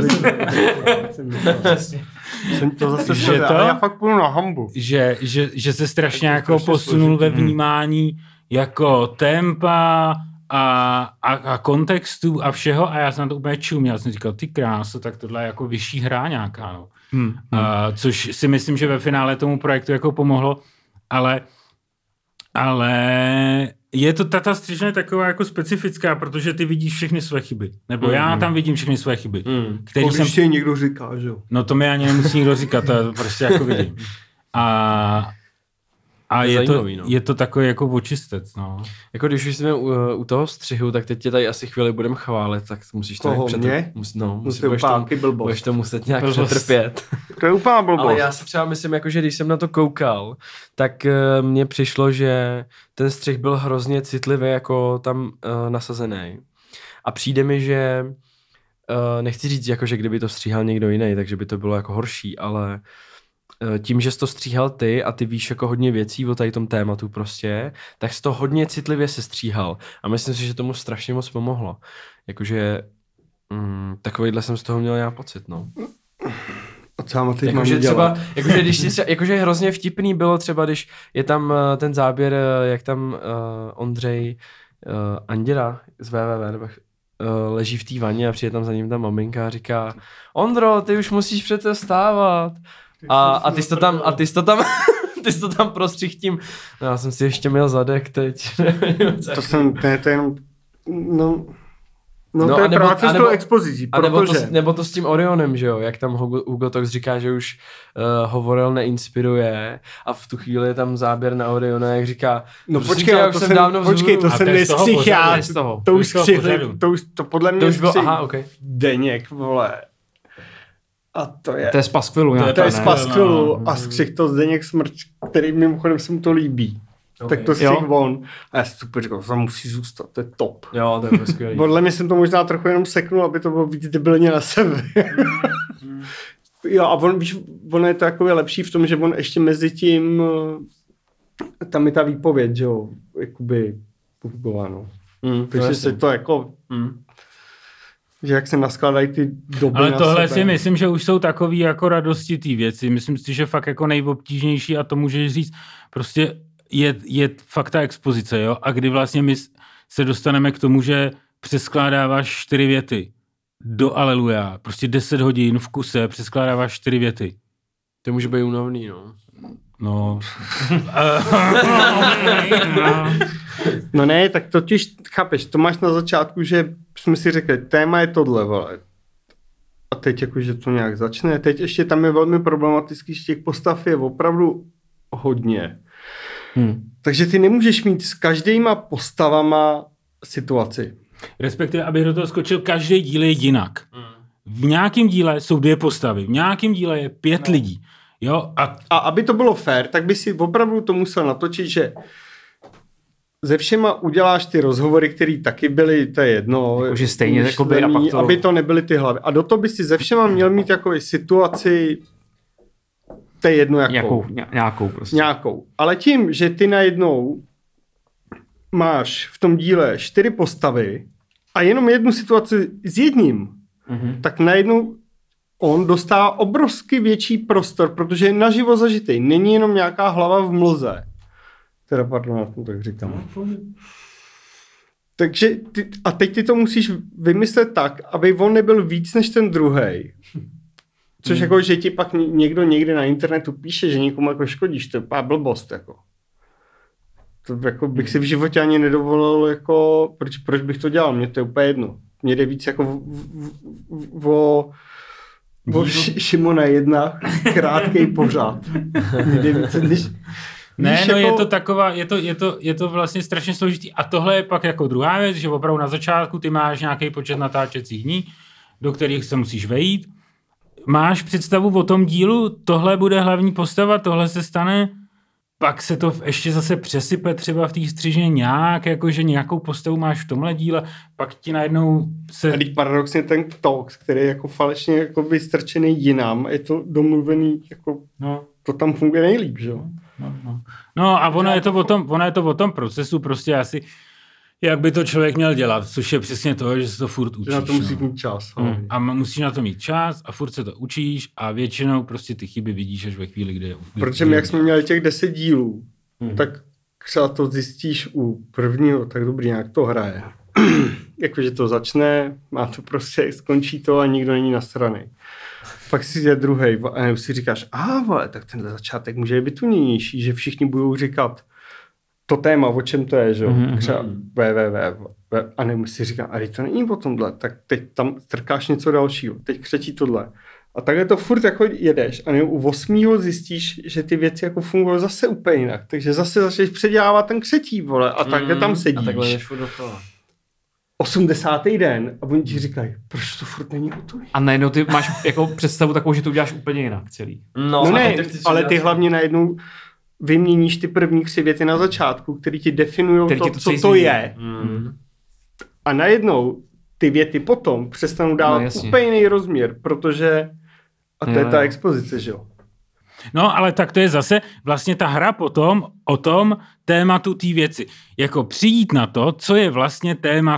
Jsem to zase Že to? já fakt půjdu na hambu. že, že, že se strašně jako strašně posunul ve složitý. vnímání jako tempa a, a, a kontextu a všeho a já jsem na to úplně čuměl. Já jsem říkal, ty kráso, tak tohle je jako vyšší hra nějaká, no. Hmm. A, což si myslím, že ve finále tomu projektu jako pomohlo, ale ale je to tata střižna je taková jako specifická, protože ty vidíš všechny své chyby. Nebo já tam vidím všechny své chyby. Mm. Který Když jsem někdo říká, že jo. No to mi ani nemusí nikdo říkat, to prostě jako vidím. A, a To je je, to, zajímavý, no. je to takový jako očistec, no. Jako když už jsme u, u toho střihu, tak teď tě tady asi chvíli budeme chválit, tak musíš to Koho, nějak mě? Mus, no, To musíš, je budeš, to, úplná blbost. budeš to muset nějak Blbost. přetrpět. To je úplná blbost. Ale já si třeba myslím, jako, že když jsem na to koukal, tak uh, mně přišlo, že ten střih byl hrozně citlivý jako tam uh, nasazený. A přijde mi, že uh, nechci říct, jako, že kdyby to stříhal někdo jiný, takže by to bylo jako horší, ale uh, tím, že jsi to stříhal ty a ty víš jako hodně věcí o tady tom tématu prostě, tak jsi to hodně citlivě se stříhal. A myslím si, že tomu strašně moc pomohlo. Jakože mm, takovýhle jsem z toho měl já pocit, no. A co teď Jakože dělat? třeba, jakože když si třeba, jakože hrozně vtipný bylo třeba, když je tam uh, ten záběr, uh, jak tam uh, Ondřej uh, Anděra z www, nebo, leží v té vaně a přijde tam za ním ta maminka a říká Ondro, ty už musíš přece vstávat. A, a ty jsi to tam, a ty jsi to tam, ty jsi to tam prostřih tím, no, já jsem si ještě měl zadek teď. To jsem, to je, to je jenom, no, no, No, to je anebo- práce s tou anebo- expozicí, A nebo to, protože... s- nebo to s tím Orionem, že jo, jak tam Hugo, Hugo Tox říká, že už uh, hovoril neinspiruje a v tu chvíli je tam záběr na Oriona, jak říká, No počkej, tě, já to jsem jsem, dávno počkej, to A jsem pořadu, já, to je z toho. to už to už, to podle mě to už bylo, aha, ok. Deněk, vole. A to je, To je z paskvilu. To je to je z pas- paskvilu no. a skřih to Zdeněk Smrč, který mimochodem se mu to líbí. Tak to střih on. A já si super říkal, to tam musí zůstat, to je top. Jo, to je skvělý. Podle mě jsem to možná trochu jenom seknul, aby to bylo víc debilně na sebe. jo, a on, víš, on je to jako lepší v tom, že on ještě mezi tím, eh, tam je ta výpověď, že jo, jakoby publikováno. Mm, Takže se to jako, Mm. Že jak se naskládají ty doby Ale na tohle sebe. si myslím, že už jsou takový jako radosti té věci. Myslím si, že fakt jako nejobtížnější a to můžeš říct, prostě je, je fakt ta expozice, jo? A kdy vlastně my se dostaneme k tomu, že přeskládáváš čtyři věty do Aleluja, prostě 10 hodin v kuse přeskládáváš čtyři věty. To může být únavný, no. No, No ne, tak totiž, chápeš, to máš na začátku, že jsme si řekli, téma je tohle, vole. A teď jakože to nějak začne. Teď ještě tam je velmi problematický, že těch postav je opravdu hodně. Hmm. Takže ty nemůžeš mít s každýma postavama situaci. respektive, abych do toho skočil, každý díl je jinak. V nějakém díle jsou dvě postavy, v nějakém díle je pět lidí. Jo, a A aby to bylo fair, tak by si opravdu to musel natočit, že ze všema uděláš ty rozhovory, které taky byly, to je jedno. Jakože stejně, myšlený, jakoby, a pak to- Aby to nebyly ty hlavy. A do toho by si ze všema měl mít jako situaci, to je jedno jakou. Nějakou, ně- nějakou prostě. Nějakou. Ale tím, že ty najednou máš v tom díle čtyři postavy a jenom jednu situaci s jedním, Mhm. tak najednou on dostává obrovsky větší prostor, protože je naživo zažitý. Není jenom nějaká hlava v mlze. Teda pardon, já to tak říkám. Takže ty, a teď ty to musíš vymyslet tak, aby on nebyl víc než ten druhý. Což jako, že ti pak ně- někdo někde na internetu píše, že někomu jako škodíš, to je blbost, jako. To jako bych si v životě ani nedovolil, jako, proč, proč bych to dělal, mně to je úplně jedno. Mně jde víc jako v, v, v, o, o Š- Šimona jedna, krátký pořád. Mně jde víc, když, Ne, no jako, je to taková, je to, je, to, je to vlastně strašně složitý. A tohle je pak jako druhá věc, že opravdu na začátku ty máš nějaký počet natáčecích dní, do kterých se musíš vejít. Máš představu o tom dílu, tohle bude hlavní postava, tohle se stane pak se to ještě zase přesype třeba v té střižně nějak, jakože nějakou postavu máš v tomhle díle, pak ti najednou se... A paradoxně ten Tox, který je jako falešně jako vystrčený jinam, je to domluvený, jako No, to tam funguje nejlíp, že jo? no, no. no a ono je, to o tom, ono je to o tom procesu prostě asi, jak by to člověk měl dělat, což je přesně to, že se to furt učíš. Že na to musí no. mít čas. Hmm. A musíš na to mít čas a furt se to učíš a většinou prostě ty chyby vidíš až ve chvíli, kdy je Protože my, jak jsme měli těch deset dílů, Hmm. tak třeba to zjistíš u prvního, tak dobrý, jak to hraje. Jakože to začne, má to prostě, skončí to a nikdo není nasraný. Pak si je druhý a si říkáš, a vole, tak tenhle začátek může být tunější, že všichni budou říkat to téma, o čem to je, že jo, Mhm. třeba www, a nebo si říká, a teď to není o tomhle, tak teď tam strkáš něco dalšího, teď křečí tohle. A takhle to furt jako jedeš a nebo u osmýho zjistíš, že ty věci jako fungují zase úplně jinak. Takže zase začneš předělávat ten křetí, vole, a takhle tam A sedíš. takhle jdeš furt dokola. 80. den a oni ti říkají, proč to furt není hotový? A najednou ty máš jako představu takovou, že to uděláš úplně jinak celý. No, No a ne, ale ty hlavně najednou vyměníš ty první tři věty na začátku, který ti definují to, to co to je. Mm. A najednou ty věty potom přestanou dávat No, no, úplně jiný rozměr, protože a to Jo, je ta expozice, že jo? No, ale tak to je zase vlastně ta hra potom o tom tématu té věci. Jako přijít na to, co je vlastně téma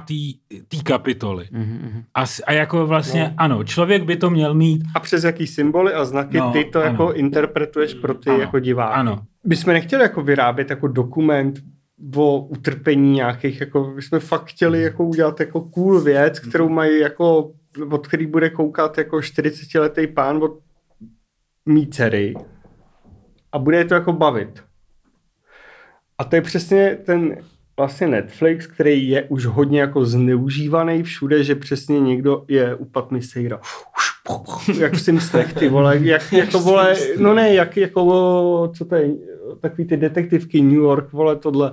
té kapitoly. Mm-hmm. A, a jako vlastně, No. no. ano, člověk by to měl mít, A přes jaký symboly a znaky No, ty to ano. jako interpretuješ pro ty Ano, jako diváky. ano. My jsme nechtěli jako vyrábět jako dokument o utrpení nějakých, jako my jsme fakt chtěli jako udělat jako cool věc, kterou mají jako, od který bude koukat jako 40-letý pán od mý dcery a bude je to jako bavit. A to je přesně ten vlastně Netflix, který je už hodně jako zneužívaný všude, že přesně někdo je u Patmy Sejra. jak v Simstech, ty vole, jak, jako vole, no ne, jak jako, co to je, takový ty detektivky New York, vole, tohle,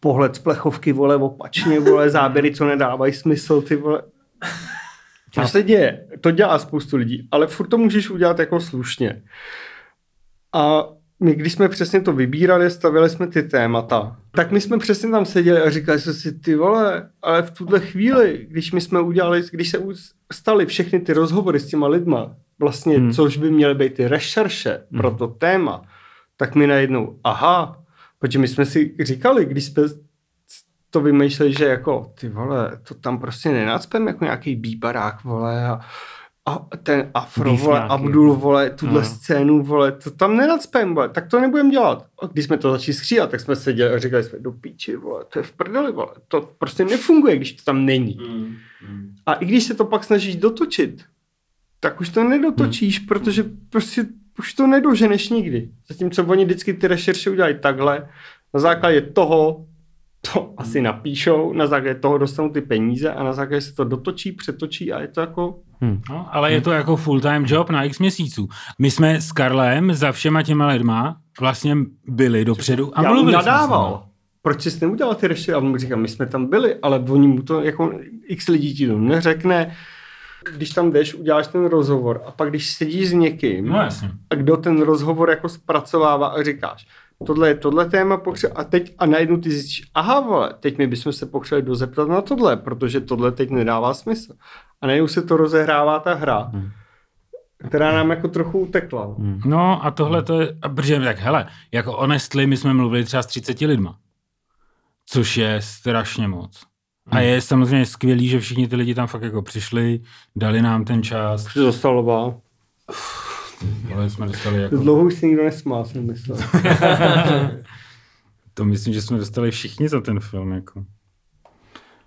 pohled z plechovky, vole, opačně, vole, záběry, co nedávají smysl, ty vole. To se děje, to dělá spoustu lidí, ale furt to můžeš udělat jako slušně. A my, když jsme přesně to vybírali, stavili jsme ty témata, tak my jsme přesně tam seděli a říkali jsme si, ty vole, ale v tuhle chvíli, když my jsme udělali, když se staly všechny ty rozhovory s těma lidma, vlastně, hmm. což by měly být ty rešerše hmm. pro to téma, tak mi najednou, aha, protože my jsme si říkali, když jsme to vymýšleli, že jako, ty vole, to tam prostě nenacpem jako nějaký bíbarák, vole, a, a ten afro, Beef vole. Abdul, vole, tuhle No. scénu, vole, to tam nenacpem, vole, tak to nebudem dělat. A když jsme to začali skřívat, tak jsme seděli a říkali jsme, do píči, vole, to je v prdeli, vole, to prostě nefunguje, když to tam není. Mm. A i když se to pak snažíš dotočit, tak už to nedotočíš, hmm. protože prostě už to nedoženeš nikdy. Zatímco oni vždycky ty rešerše udělají takhle, na základě toho to asi napíšou, na základě toho dostanou ty peníze a na základě se to dotočí, přetočí a je to jako... no, ale je to jako full-time job na x měsíců. My jsme s Karlem za všema těma lidma vlastně byli dopředu a Já mu mluvili nadával. Proč jsi neudělal ty rešerše? A on mu říká, my jsme tam byli, ale oni mu to jako x lidí ti to neřekne. Když tam jdeš, uděláš ten rozhovor a pak když sedíš s někým, No jasně. a kdo ten rozhovor jako zpracovává a říkáš, tohle je tohle téma potřeba a teď a najednou ty zjistíš, aha vole, teď my bychom se potřebovali dozeptat na tohle, protože tohle teď nedává smysl. A najednou se to rozehrává ta hra, která nám jako trochu utekla. No a tohle to je, a protože tak hele, jako honestly, my jsme mluvili třeba s 30 lidma, což je strašně moc. A je samozřejmě skvělý, že všichni ty lidi tam fakt jako přišli, dali nám ten čas, Což dostalo ba. Ale jsme dostali jako, Dlouho už si nikdo nesmál, jsem myslel. to myslím, že jsme dostali všichni za ten film, jako.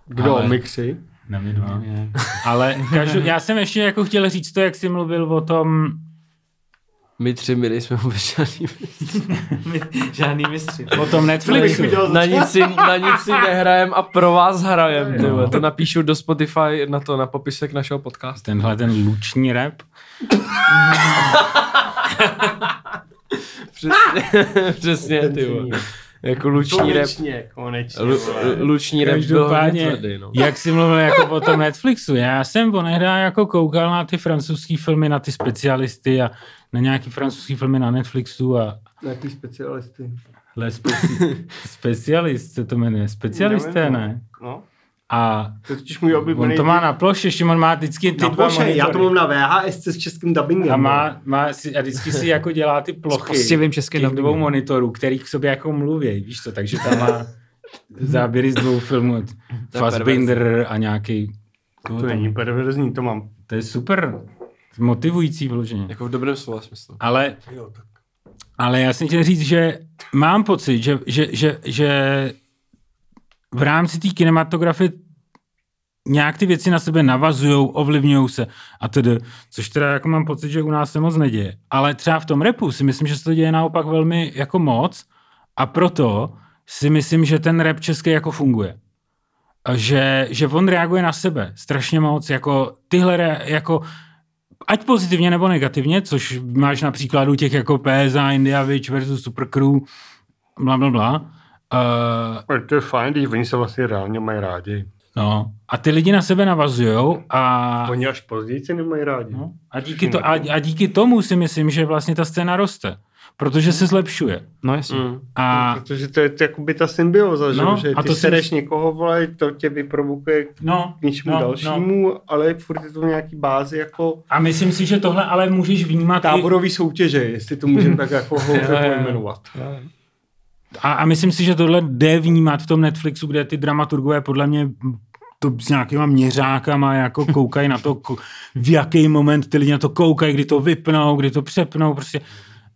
Kdo? Ale- My tři? Ne, my dva. Ale každou, já jsem ještě jako chtěl říct to, jak jsi mluvil o tom, My tři, my nejsme vůbec žádný Žádný mistři. o tom Netflixu. na nic, si, na nic si nehrajem a pro vás hrajem. ty vole. To napíšu do Spotify na to, na popisek našeho podcastu. Tenhle ten luční rap. Přesně, přesně ty vole. Jako luční rap. Konečně, konečně. Lu, luční rap byl hodně tvrdý, no. jak jsi mluvil jako o tom Netflixu, já jsem onehdá jako koukal na ty francouzský filmy, na ty specialisty a na nějaký francouzský filmy na Netflixu a Na ty specialisty. Hele, speci- specialist se to jmenuje. Specialisté, Nevím, ne? No, A to totiž můj oblíbený. on to má na ploše, Šimon má vždycky ty na dva ploše, já to mám na VHS s českým dubbingem. A, má, má si, a vždycky si jako dělá ty plochy českým těch dubbingem. dvou monitorů, který k sobě jako mluví, víš co, takže tam má záběry z dvou filmů, Fassbinder a nějaký, To není perverzní, to mám. to je super motivující vloženě. Jako v dobrém slova smyslu. Ale, ale já jsem chtěl říct, že mám pocit, že, že, že, že v rámci té kinematografie nějak ty věci na sebe navazují, ovlivňují se a tedy, což teda jako mám pocit, že u nás se moc neděje. Ale třeba v tom repu si myslím, že se to děje naopak velmi jako moc a proto si myslím, že ten rap český jako funguje. Že, že on reaguje na sebe strašně moc, jako tyhle, re, jako ať pozitivně nebo negativně, což máš na příkladu těch jako PSA, India Witch versus Supercrew, bla, bla, bla. Uh, Ale to je fajn, když oni se vlastně reálně mají rádi. no. A ty lidi na sebe navazujou a, Oni až později se nemají rádi. no, a, díky to, a, a díky tomu si myslím, že vlastně ta scéna roste. Protože se zlepšuje. No jasně. Mm. A Protože to je to jakoby ta symbioza, No, že, že a ty to si sereš myslím- někoho, vole, to tě vyprovokuje no, k něčemu no, no. dalšímu, ale furt je to v nějaký bázi jako A myslím si, že tohle ale můžeš vnímat i, táborový soutěže, jestli to můžeme tak jako hloupě pojmenovat. A, a myslím si, že tohle jde vnímat v tom Netflixu, kde ty dramaturgové podle mě to s nějakýma měřákama jako koukají na to, v jaký moment ty lidi na to koukají, kdy to vypnou, kdy to přepnou, prostě.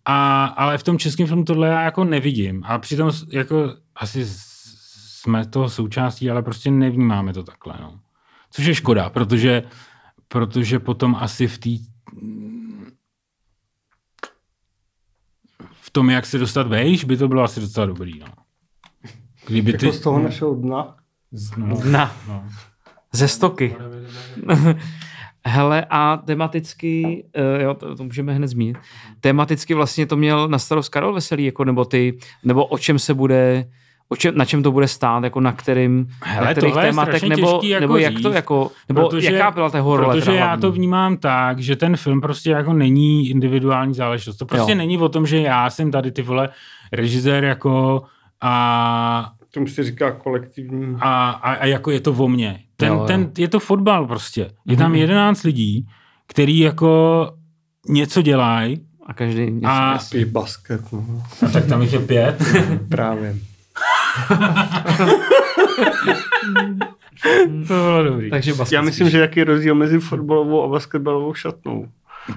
A, ale v tom českém filmu tohle já jako nevidím. A přitom jako asi jsme toho součástí, ale prostě nevnímáme to takhle, no. Což je škoda, protože, protože potom asi v té tom, jak se dostat vejš, by to bylo asi docela dobrý, no. Kdyby ty... Jako z toho našeho dna. No, Na. no. Ze stoky. Hele, a tematicky, uh, jo, to, to můžeme hned zmínit, tematicky vlastně to měl na starost Karol Veselý, jako, nebo ty, nebo o čem se bude, o čem, na čem to bude stát, jako na kterým, Hele, na kterých tématech, nebo, těžký jako nebo jak říct, to, jako, nebo jaká byla ta jeho role? Protože já hlavní? to vnímám tak, že ten film prostě jako není individuální záležitost. To prostě Jo. není o tom, že já jsem tady ty vole režisér jako a, Tomu se říká kolektivní. a, a, a jako je to o mně. Ten, Jo, jo. ten, je to fotbal prostě. Je tam Mhm. 11 lidí, který jako něco dělají A každý něco. a, Pí basket, no. a tak tam jich je pět. Právě. To bylo dobrý. Takže basket Já myslím, že jaký je rozdíl mezi fotbalovou a basketbalovou šatnou.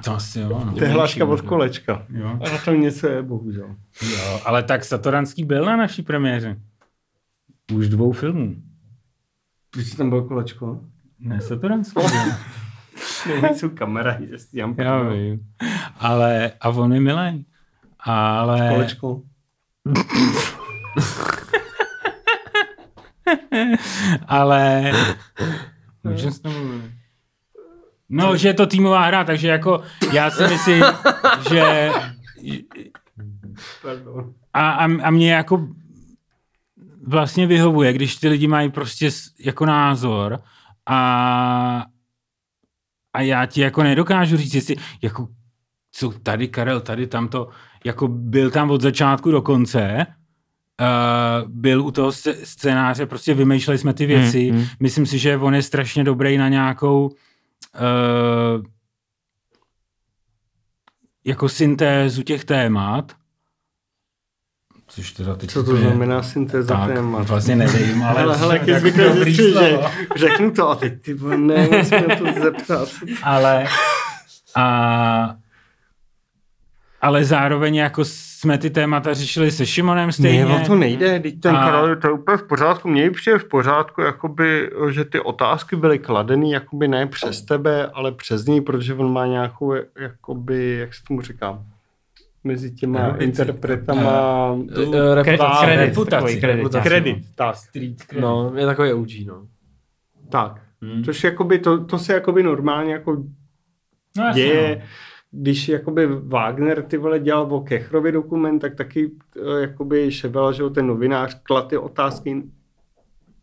To asi jo. No. To je hláška od kolečka. Jo. A na tom něco je, bohužel. jo, ale tak Satoranský byl na naší premiéře. Už dvou filmů. Když tam bylo kolečko? Ne, Satoranský byl. Nejsou kamera, že si dělám Já vím. Ale, a on je milý. Ale, Kolečko. ale, můžeme s? No, že je to týmová hra, takže jako já si myslím, že a, a, a mě jako vlastně vyhovuje, když ty lidi mají prostě jako názor a, a já ti jako nedokážu říct, jestli jako co tady Karel, tady tamto, jako byl tam od začátku do konce, uh, byl u toho scénáře, prostě vymýšleli jsme ty věci. Hmm, hmm. Myslím si, že on je strašně dobrý na nějakou uh, jako syntézu těch témat. Což teda teď Co to úplně- znamená syntéza tak, témat? vlastně nevím, ale... Ale hele, je dobrý vždycky, že řeknu to a teď ty ne, musím to zeptat. ale a, ale zároveň jako jsme ty témata řešili se Šimonem stejně. Ne, o to nejde, teď ten A- Karol, to je úplně v pořádku. Mně přijde v pořádku, jakoby, že ty otázky byly kladeny jakoby ne přes tebe, ale přes ní, protože on má nějakou, jakoby, jak se tomu říkám, mezi těma Erudici. interpretama. Eh, eh. Kredit, reputaci. kredit. Kredit, tak. Street credit. No, je takový OG, no. tak. Hmm. Což jakoby, to, to se jakoby normálně jako no, jasně, děje, no. Když jakoby Wagner ty vole dělal o Kechrovi dokument, tak taky eh, jakoby Šebel, že ten novinář, klad ty otázky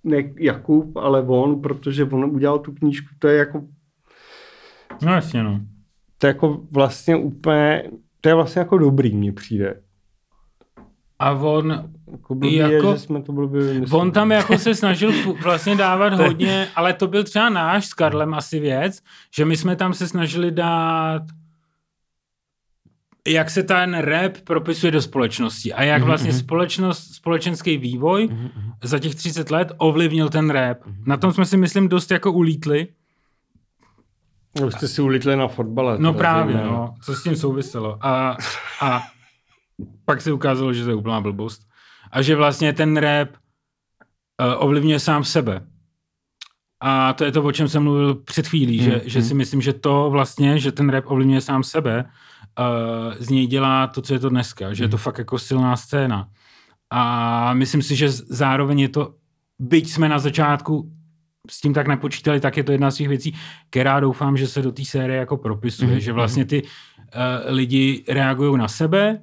ne Jakub, ale on, protože on udělal tu knížku, to je jako, No jasně, no. to je jako vlastně úplně, to je vlastně jako dobrý, mně přijde. A on, Jako blbý Jako- je, že jsme to blbě vymysleli. on tam jako se snažil vlastně dávat hodně, ale to byl třeba náš s Karlem asi věc, že my jsme tam se snažili dát jak se ten rap propisuje do společnosti a jak vlastně společnost, společenský vývoj za těch 30 let ovlivnil ten rap. Na tom jsme si myslím dost jako ulítli. Už jste si ulitli na fotbale. No právě, no, co s tím souviselo. A, a pak se ukázalo, že to je úplná blbost. A že vlastně ten rap uh, ovlivňuje sám sebe. A to je to, o čem jsem mluvil před chvílí, že, že si myslím, že to vlastně, že ten rap ovlivňuje sám sebe, z něj dělá to, co je to dneska, že je to fakt jako silná scéna. A myslím si, že zároveň je to, byť jsme na začátku s tím tak nepočítali, tak je to jedna z těch věcí, která doufám, že se do té série jako propisuje, mm-hmm. že vlastně ty uh, lidi reagují na sebe,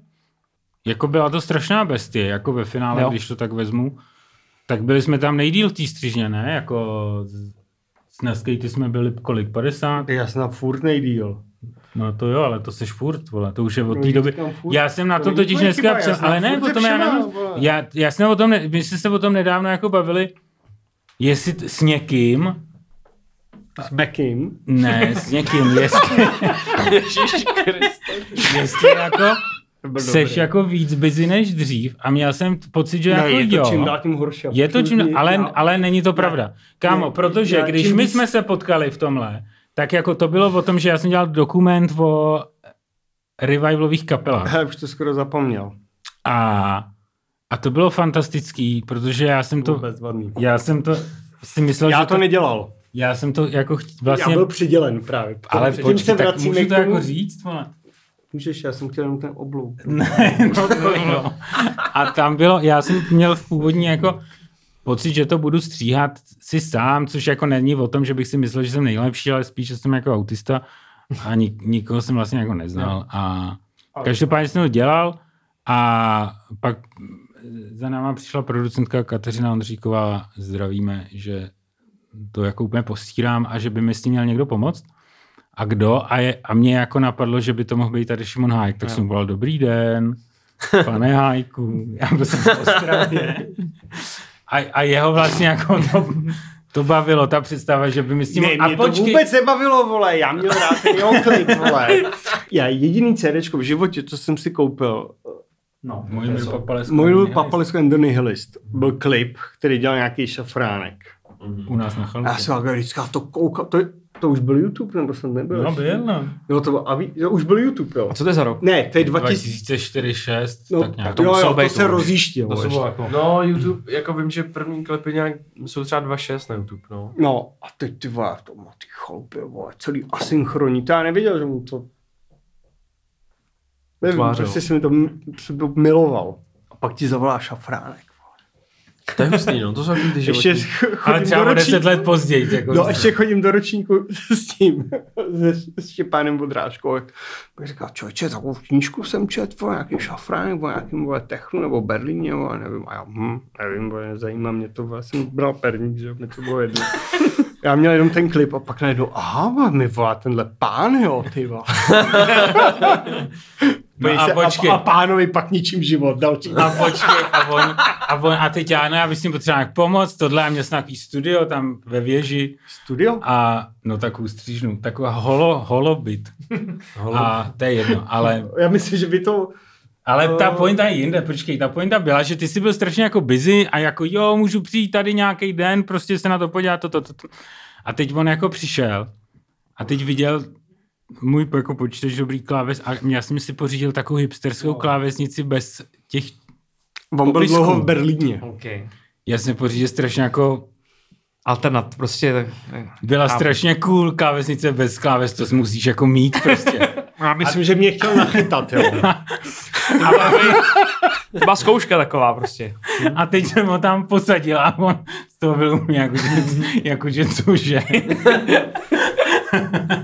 jako byla to strašná bestie, jako ve finále, Jo. jo. když to tak vezmu, tak byli jsme tam nejdíl v té střižně, ne? Jako s Neskejty jsme byli kolik, 50? Já jsem na furt nejdíl. No to jo, ale to seš furt, vole, to už je od No, té doby. Já jsem na To to totiž dneska jsem ale ne, se potom já nevím. Já, já jsem o tom, ne, my jsme se o tom nedávno jako bavili, jestli t- s někým, S Beckim. ne, s někým, jestli, jestli jako seš jako víc busy než dřív a měl jsem pocit, že Ne, jako je to jo. čím dál tím horší. Je to čím, ale, já- ale není to pravda. Kámo, Ne, protože já když my víc- jsme se potkali v tomhle, tak jako to bylo o tom, že já jsem dělal dokument o revivalových kapelách. Já už to skoro zapomněl. A, a to bylo fantastický, protože já jsem to, Bezvadný. já jsem to si myslel, Já že to nedělal. já jsem to jako Vlastně... Já byl přidělen právě. ale počkej, se tak můžu k to tomu- jako říct, vole. Můžeš, já jsem chtěl jenom ten oblouk. Ne, no to jo. A tam bylo, já jsem měl v původní jako pocit, že to budu stříhat si sám, což jako není o tom, že bych si myslel, že jsem nejlepší, ale spíš, že jsem jako autista a nik, nikoho jsem vlastně jako neznal. A každopádně jsem to dělal a pak za náma přišla producentka Kateřina Ondříková, zdravíme, že to jako úplně postírám a že by mi s tím měl někdo pomoct. A kdo? A, je, a mě jako napadlo, že by to mohl být tady Šimon Hájek, tak jsem volal dobrý den, pane Hájku, já byl jsem v Ostravě. A, a jeho vlastně jako to, to bavilo, ta představa, že by mi s tím... Ne, a mě to vůbec nebavilo, vole, já měl rád ten jeho klip, vole. Já jediný CDčko v životě, co jsem si koupil, No, můj mil papalesko. můj Papalesko and the Nihilist, byl klip, který dělal nějaký šafránek. U nás na A chalupě. já jsem takhle vždycky to koukal, to, to už byl YouTube, nebo jsem nebyl? No, ještě? byl, no. Jo, to, byl, a ví, jo, už byl YouTube, jo. A co to je za rok? Ne, to je 2000, 2004-2006, no, tak nějak. to jo, jo, to být se už. rozjíždělo. To se bylo jako... No, YouTube, jako vím, že první klipy nějak jsou třeba 2.6 na YouTube, no. No, a teď ty vole, to má ty chalupy, vole, celý asynchronní, to já nevěděl, že mu to... Nevím, Tvářil. prostě jsem to, to miloval. A pak ti zavolá šafránek. To je hustý, no, to jsou takový ty životní. Ještě chodím Ale třeba do o 10 ročníku, let později. Jako no, ještě chodím do ročníku s tím, se, s Štěpánem Bodráškou. Bych říkal, člověče, takovou knížku jsem čet, vole, nějaký šafránek, o nějakým vole, technu, nebo Berlíně, vole, nevím, a já, hm, nevím, vole, nezajímá mě to, vole, jsem bral perník, že mě to bylo jedno. Já měl jenom ten klip a pak najednou, aha, mi volá tenhle pán, jo, ty No a počkej. a, a, pánovi pak ničím život, další. A počkej, a on, a on, a teď já, no, já bych s tím potřeboval nějak pomoct, tohle, a měl jsem nějaký studio tam ve věži Studio? a no takovou střížnu, taková holo, holobyt. A to je jedno, ale, Já myslím, že by to, ale ta No. pointa je jinde, počkej, ta pointa byla, že ty jsi byl strašně jako busy a jako jo, můžu přijít tady nějaký den, prostě se na to podívat, to, to, to, to. A teď on jako přišel a teď viděl můj jako počítač dobrý kláves a já jsem si pořídil takovou hipsterskou No. klávesnici bez těch on byl dlouho v Berlíně. Okay. Já jsem pořídil strašně jako, Alternat, prostě. Tak, byla Chápu. strašně cool klávesnice bez kláves, to musíš jako mít prostě. Já myslím, že mě chtěl nachytat, jo. to byla zkouška taková prostě. A teď jsem ho tam posadil a on z toho byl u mě jako, že, jako, že cože.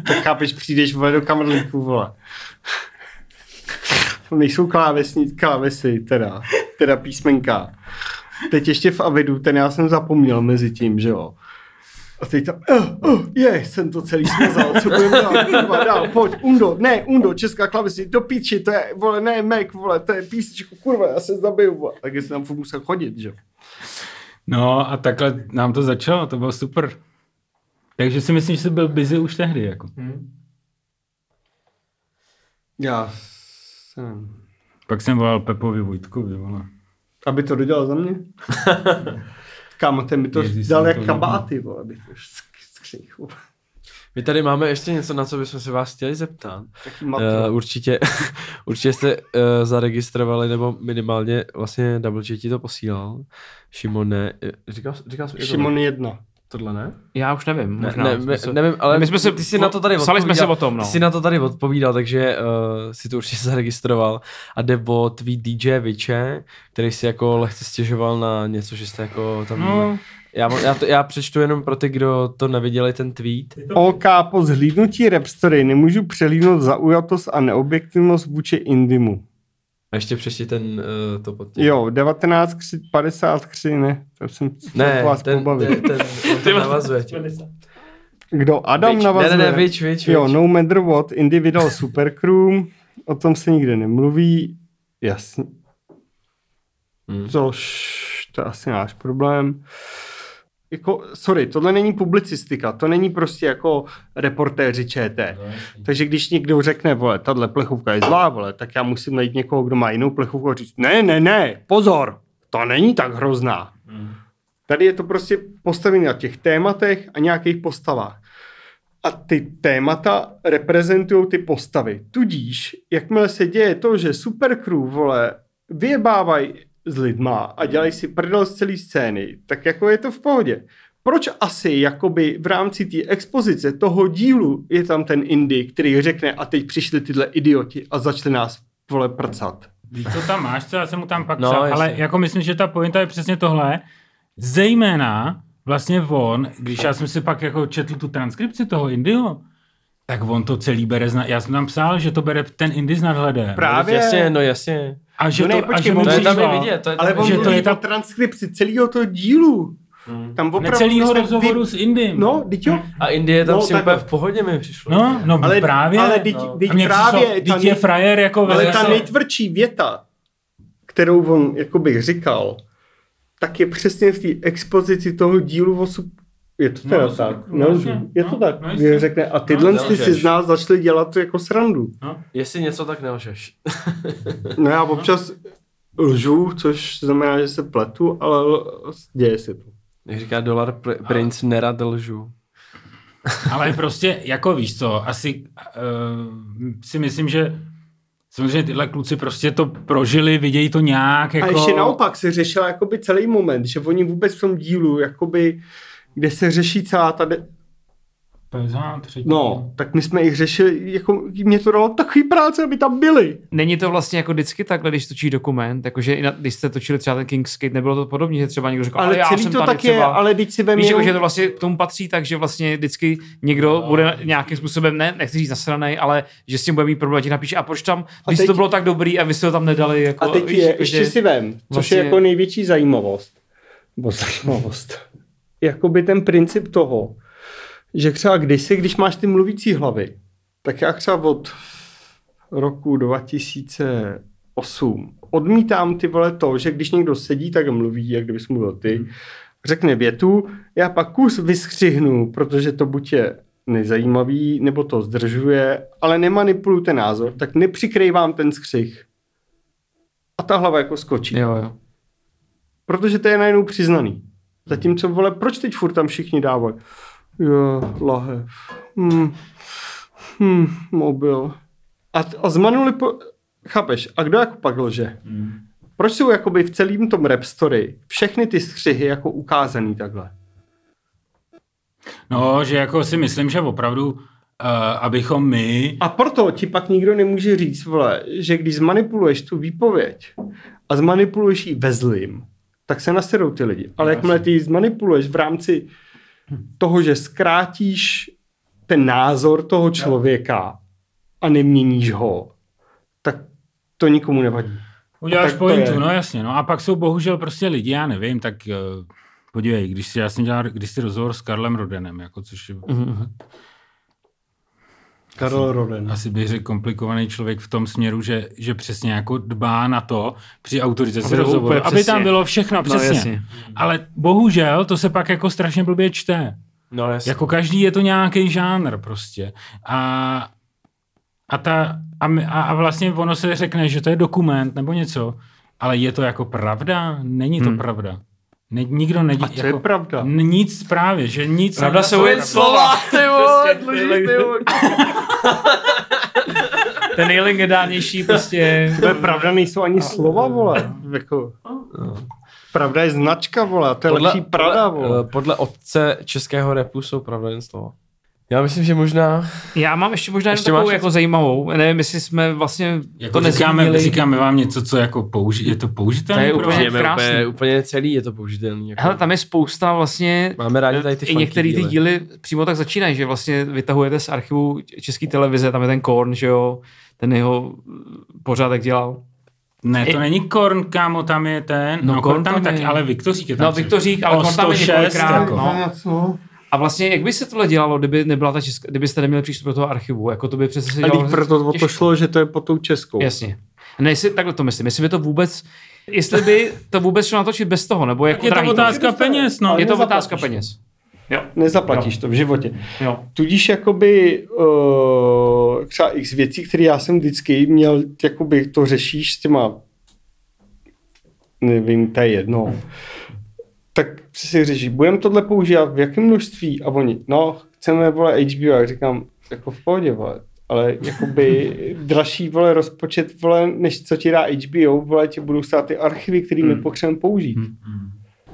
Tak chápeš, přijdeš vole do kamerlíku, vole. To nejsou klávesní, klávesy, teda, teda písmenka. Teď ještě v Avidu, ten já jsem zapomněl mezi tím, že jo. A teď tam, uh, uh, je, jsem to celý smazal, co budeme dál, dál, pojď, Undo, ne, Undo, česká klavesi, do píči, to je, vole, ne, Mac, vole, to je písničku, kurva, já se zabiju, vole. Tak jsem tam musel chodit, že? jo. No a takhle nám to začalo, to bylo super. Takže si myslím, že jsi byl busy už tehdy. Jako. Já jsem... Pak jsem volal Pepovi Vojtkovi. Vole. Aby to dodělal za mě? Kámo, ten mi to Ježíš, dal jak to kabáty, vole, bych vole. My tady máme ještě něco, na co bychom se vás chtěli zeptat. Uh, určitě, určitě jste uh, zaregistrovali, nebo minimálně vlastně Double J ti to posílal. Šimone, eh, říkal, říkal jsem, Šimon jedna. Tohle ne? Já už nevím. Ne, možná. ne, Jsme ne, se- nevím, ale My jsme se- ty jsi na to tady psali jsme odpovídal. se o tom, no. Ty jsi na to tady odpovídal, takže uh, si to určitě zaregistroval. A jde o tvý DJ Viče, který si jako lehce stěžoval na něco, že jste jako tam... No. Já, já, to, já přečtu jenom pro ty, kdo to neviděli, ten tweet. OK, po zhlídnutí Rapstory nemůžu přelínout zaujatost a neobjektivnost vůči Indimu. A ještě přečti ten uh, to pod tím. Jo, 19 kři, 53, ne, to jsem Ne, to vás ten, pobavil. ten, ten, on to navazuje. Kdo Adam Vič, navazuje? Ne, ne, ne, vič, vič, Jo, vič. No Matter What, Individual Supercrew, o tom se nikde nemluví, jasně. Hmm. Což, to je asi náš problém. Jako, sorry, tohle není publicistika, to není prostě jako reportéři ČT. Takže když někdo řekne, vole, tahle plechovka je zlá, vole, tak já musím najít někoho, kdo má jinou plechovku a říct, ne, ne, ne, pozor, to není tak hrozná. Tady je to prostě postavené na těch tématech a nějakých postavách. A ty témata reprezentují ty postavy. Tudíž, jakmile se děje to, že Supercrew, vole, vyjebávají s lidma a dělají si prdel z celé scény, tak jako je to v pohodě. Proč asi jakoby v rámci té expozice toho dílu je tam ten indie, který řekne a teď přišli tyhle idioti a začali nás vole prcat. Víš, to tam máš, co já jsem mu tam pak No, psal, ale jako myslím, že ta pointa je přesně tohle. Zejména vlastně on, když já jsem si pak jako četl tu transkripci toho Indio, tak on to celý bere, zna... já jsem tam psal, že to bere ten Indie s nadhledem. Právě. Jasně, no jasně. A že No ne, to, a počkej, že mu on To je tam i vidět. To je tam Ale on že to je ta- transkripci celého toho dílu. Tam Ne opravdu celýho jsme rozhovoru vy- s Indym. No, teď jo. A Indie je tam No, si úplně v pohodě mi přišlo. No, no Ale- právě. ale teď- no. A mně právě přišlo, ta je frajer jako Ale ta nejtvrdší věta, kterou on jakoby říkal, tak je přesně v té expozici toho dílu o. Je to teda No, tak, nelžu. vlastně, Je to no, tak, no, no, jistě. řekne, a tyhle No, no, ty si z nás začali dělat jako srandu. No. Jestli něco, tak nelžeš. No já občas lžu, což znamená, že se pletu, ale děje se to. Jak říká Dolar pr- Prince, nerad lžu. Ale prostě, jako víš co, asi uh, si myslím, že samozřejmě tyhle kluci prostě to prožili, vidějí to nějak jako... A ještě naopak se řešil jakoby celý moment, že oni vůbec v tom dílu, jakoby, kde se řeší celá ta... De- no, tak my jsme jich řešili, jako mě to dalo takový práce, aby tam byli. Není to vlastně jako vždycky takhle, když točí dokument, jakože i na, když jste točili třeba ten King's Gate, nebylo to podobně, že třeba někdo řekl, ale, Ale já celý jsem to tady tak třeba... je, ale teď si vem Víš, jako, jenom... že to vlastně k tomu patří tak, že vlastně vždycky někdo bude nějakým způsobem, ne, nechci říct nasranej, ale že s tím bude mít problém, ti napíše, a proč tam, když teď- to bylo tak dobrý a vy jste to tam nedali, jako, A teď víš, je, jako, ještě že- si vem, což vlastně- je jako největší zajímavost. Bo zajímavost. Jakoby ten princip toho, že třeba kdysi, když máš ty mluvící hlavy, tak já třeba od roku 2008 odmítám ty vole to, že když někdo sedí, tak mluví, jak kdybys mluvil ty, řekne větu, já pak kus vyskřihnu, protože to buď je nezajímavý, nebo to zdržuje, ale nemanipuluju ten názor, tak nepřikrývám ten skřih. A ta hlava jako skočí. Jo, jo. Protože to je najednou přiznaný. Zatímco, vole, proč teď furt tam všichni dávají? Jo, lahev. Hmm. Hmm, mobil. A, a zmanuli po... Chápeš? A kdo jako pak lže? Proč jsou jakoby v celém tom rap story všechny ty střihy jako ukázaný takhle? No, že jako si myslím, že opravdu, uh, abychom my... A proto ti pak nikdo nemůže říct, vole, že když zmanipuluješ tu výpověď a zmanipuluješ ji ve zlým, tak se naserou ty lidi. Ale jakmile ty ji zmanipuluješ v rámci toho, že zkrátíš ten názor toho člověka a neměníš ho, tak to nikomu nevadí. Uděláš pointu, no jasně, no a pak jsou bohužel prostě lidi, já nevím, tak uh, podívej, když si, já jsem dělal když si rozhovor s Karlem Rodenem, jako což je, Mhm. Karel Roden. asi bych řekl komplikovaný člověk v tom směru, že, že přesně jako dbá na to při autorizaci rozhovoru, aby tam přesně. bylo všechno No, přesně. jasně. Ale bohužel to se pak jako strašně blbě čte. No, jasně. Jako každý je to nějaký žánr prostě. A, a, ta, a, a vlastně ono se řekne, že to je dokument nebo něco, ale je to jako pravda? Není to hmm. pravda. Ne, nikdo nedí, A je jako, pravda? n- Nic právě, že nic. Pravda jsou jen slova. ty vole, Prostě dluží, tyhle- ty vole. Ten nejlegendárnější prostě... To je pravda, nejsou ani slova, vole. Jako, pravda je značka, vole, to je lepší Prada, podle, vole. eh, podle otce českého repu jsou pravda jen slova. Já myslím, že možná... Já mám ještě možná ještě takovou máš jako zajímavou, nevím, jestli jsme vlastně Jako to říkáme, nezmínili. říkáme vám něco, co jako použi, je to použitelné? To je úplně- krásný. úplně, úplně celý, je to použitelný. Jako. Hele, tam je spousta vlastně, Máme rádi tady ty i některé ty díly. přímo tak začínají, že vlastně vytahujete z archivu České televize, tam je ten Korn, že jo, ten jeho pořád jak dělal. Ne, to I- není Korn, kámo, tam je ten. No, No, Korn Korn tam je tam taky, ale Viktořík je tam. No, přece. Viktořík, ale Korn tam je 106, několikrát, jako. no. A vlastně, jak by se tohle dělalo, kdyby nebyla ta česká, kdybyste neměli přístup do toho archivu? Jako to by přece se dělalo teď proto o to šlo, že to je pod tou českou. Jasně. Ne, jestli, takhle to myslím. Jestli by to vůbec, jestli by to vůbec šlo natočit bez toho, nebo jako je to otázka peněz, no. Je to nezaplatíš otázka to. peněz. Jo. Nezaplatíš to v životě. Jo. Tudíž jakoby uh, třeba x věcí, které já jsem vždycky měl, jakoby to řešíš s těma nevím, to je jedno. Tak si řešíš, budeme tohle používat v jakém množství? A oni, no, chceme, vole, HBO, jak říkám, jako v pohodě, vole. Ale jakoby dražší, vole, rozpočet, vole, než co ti dá HBO, vole, ti budou stát ty archivy, které my potřebujeme použít.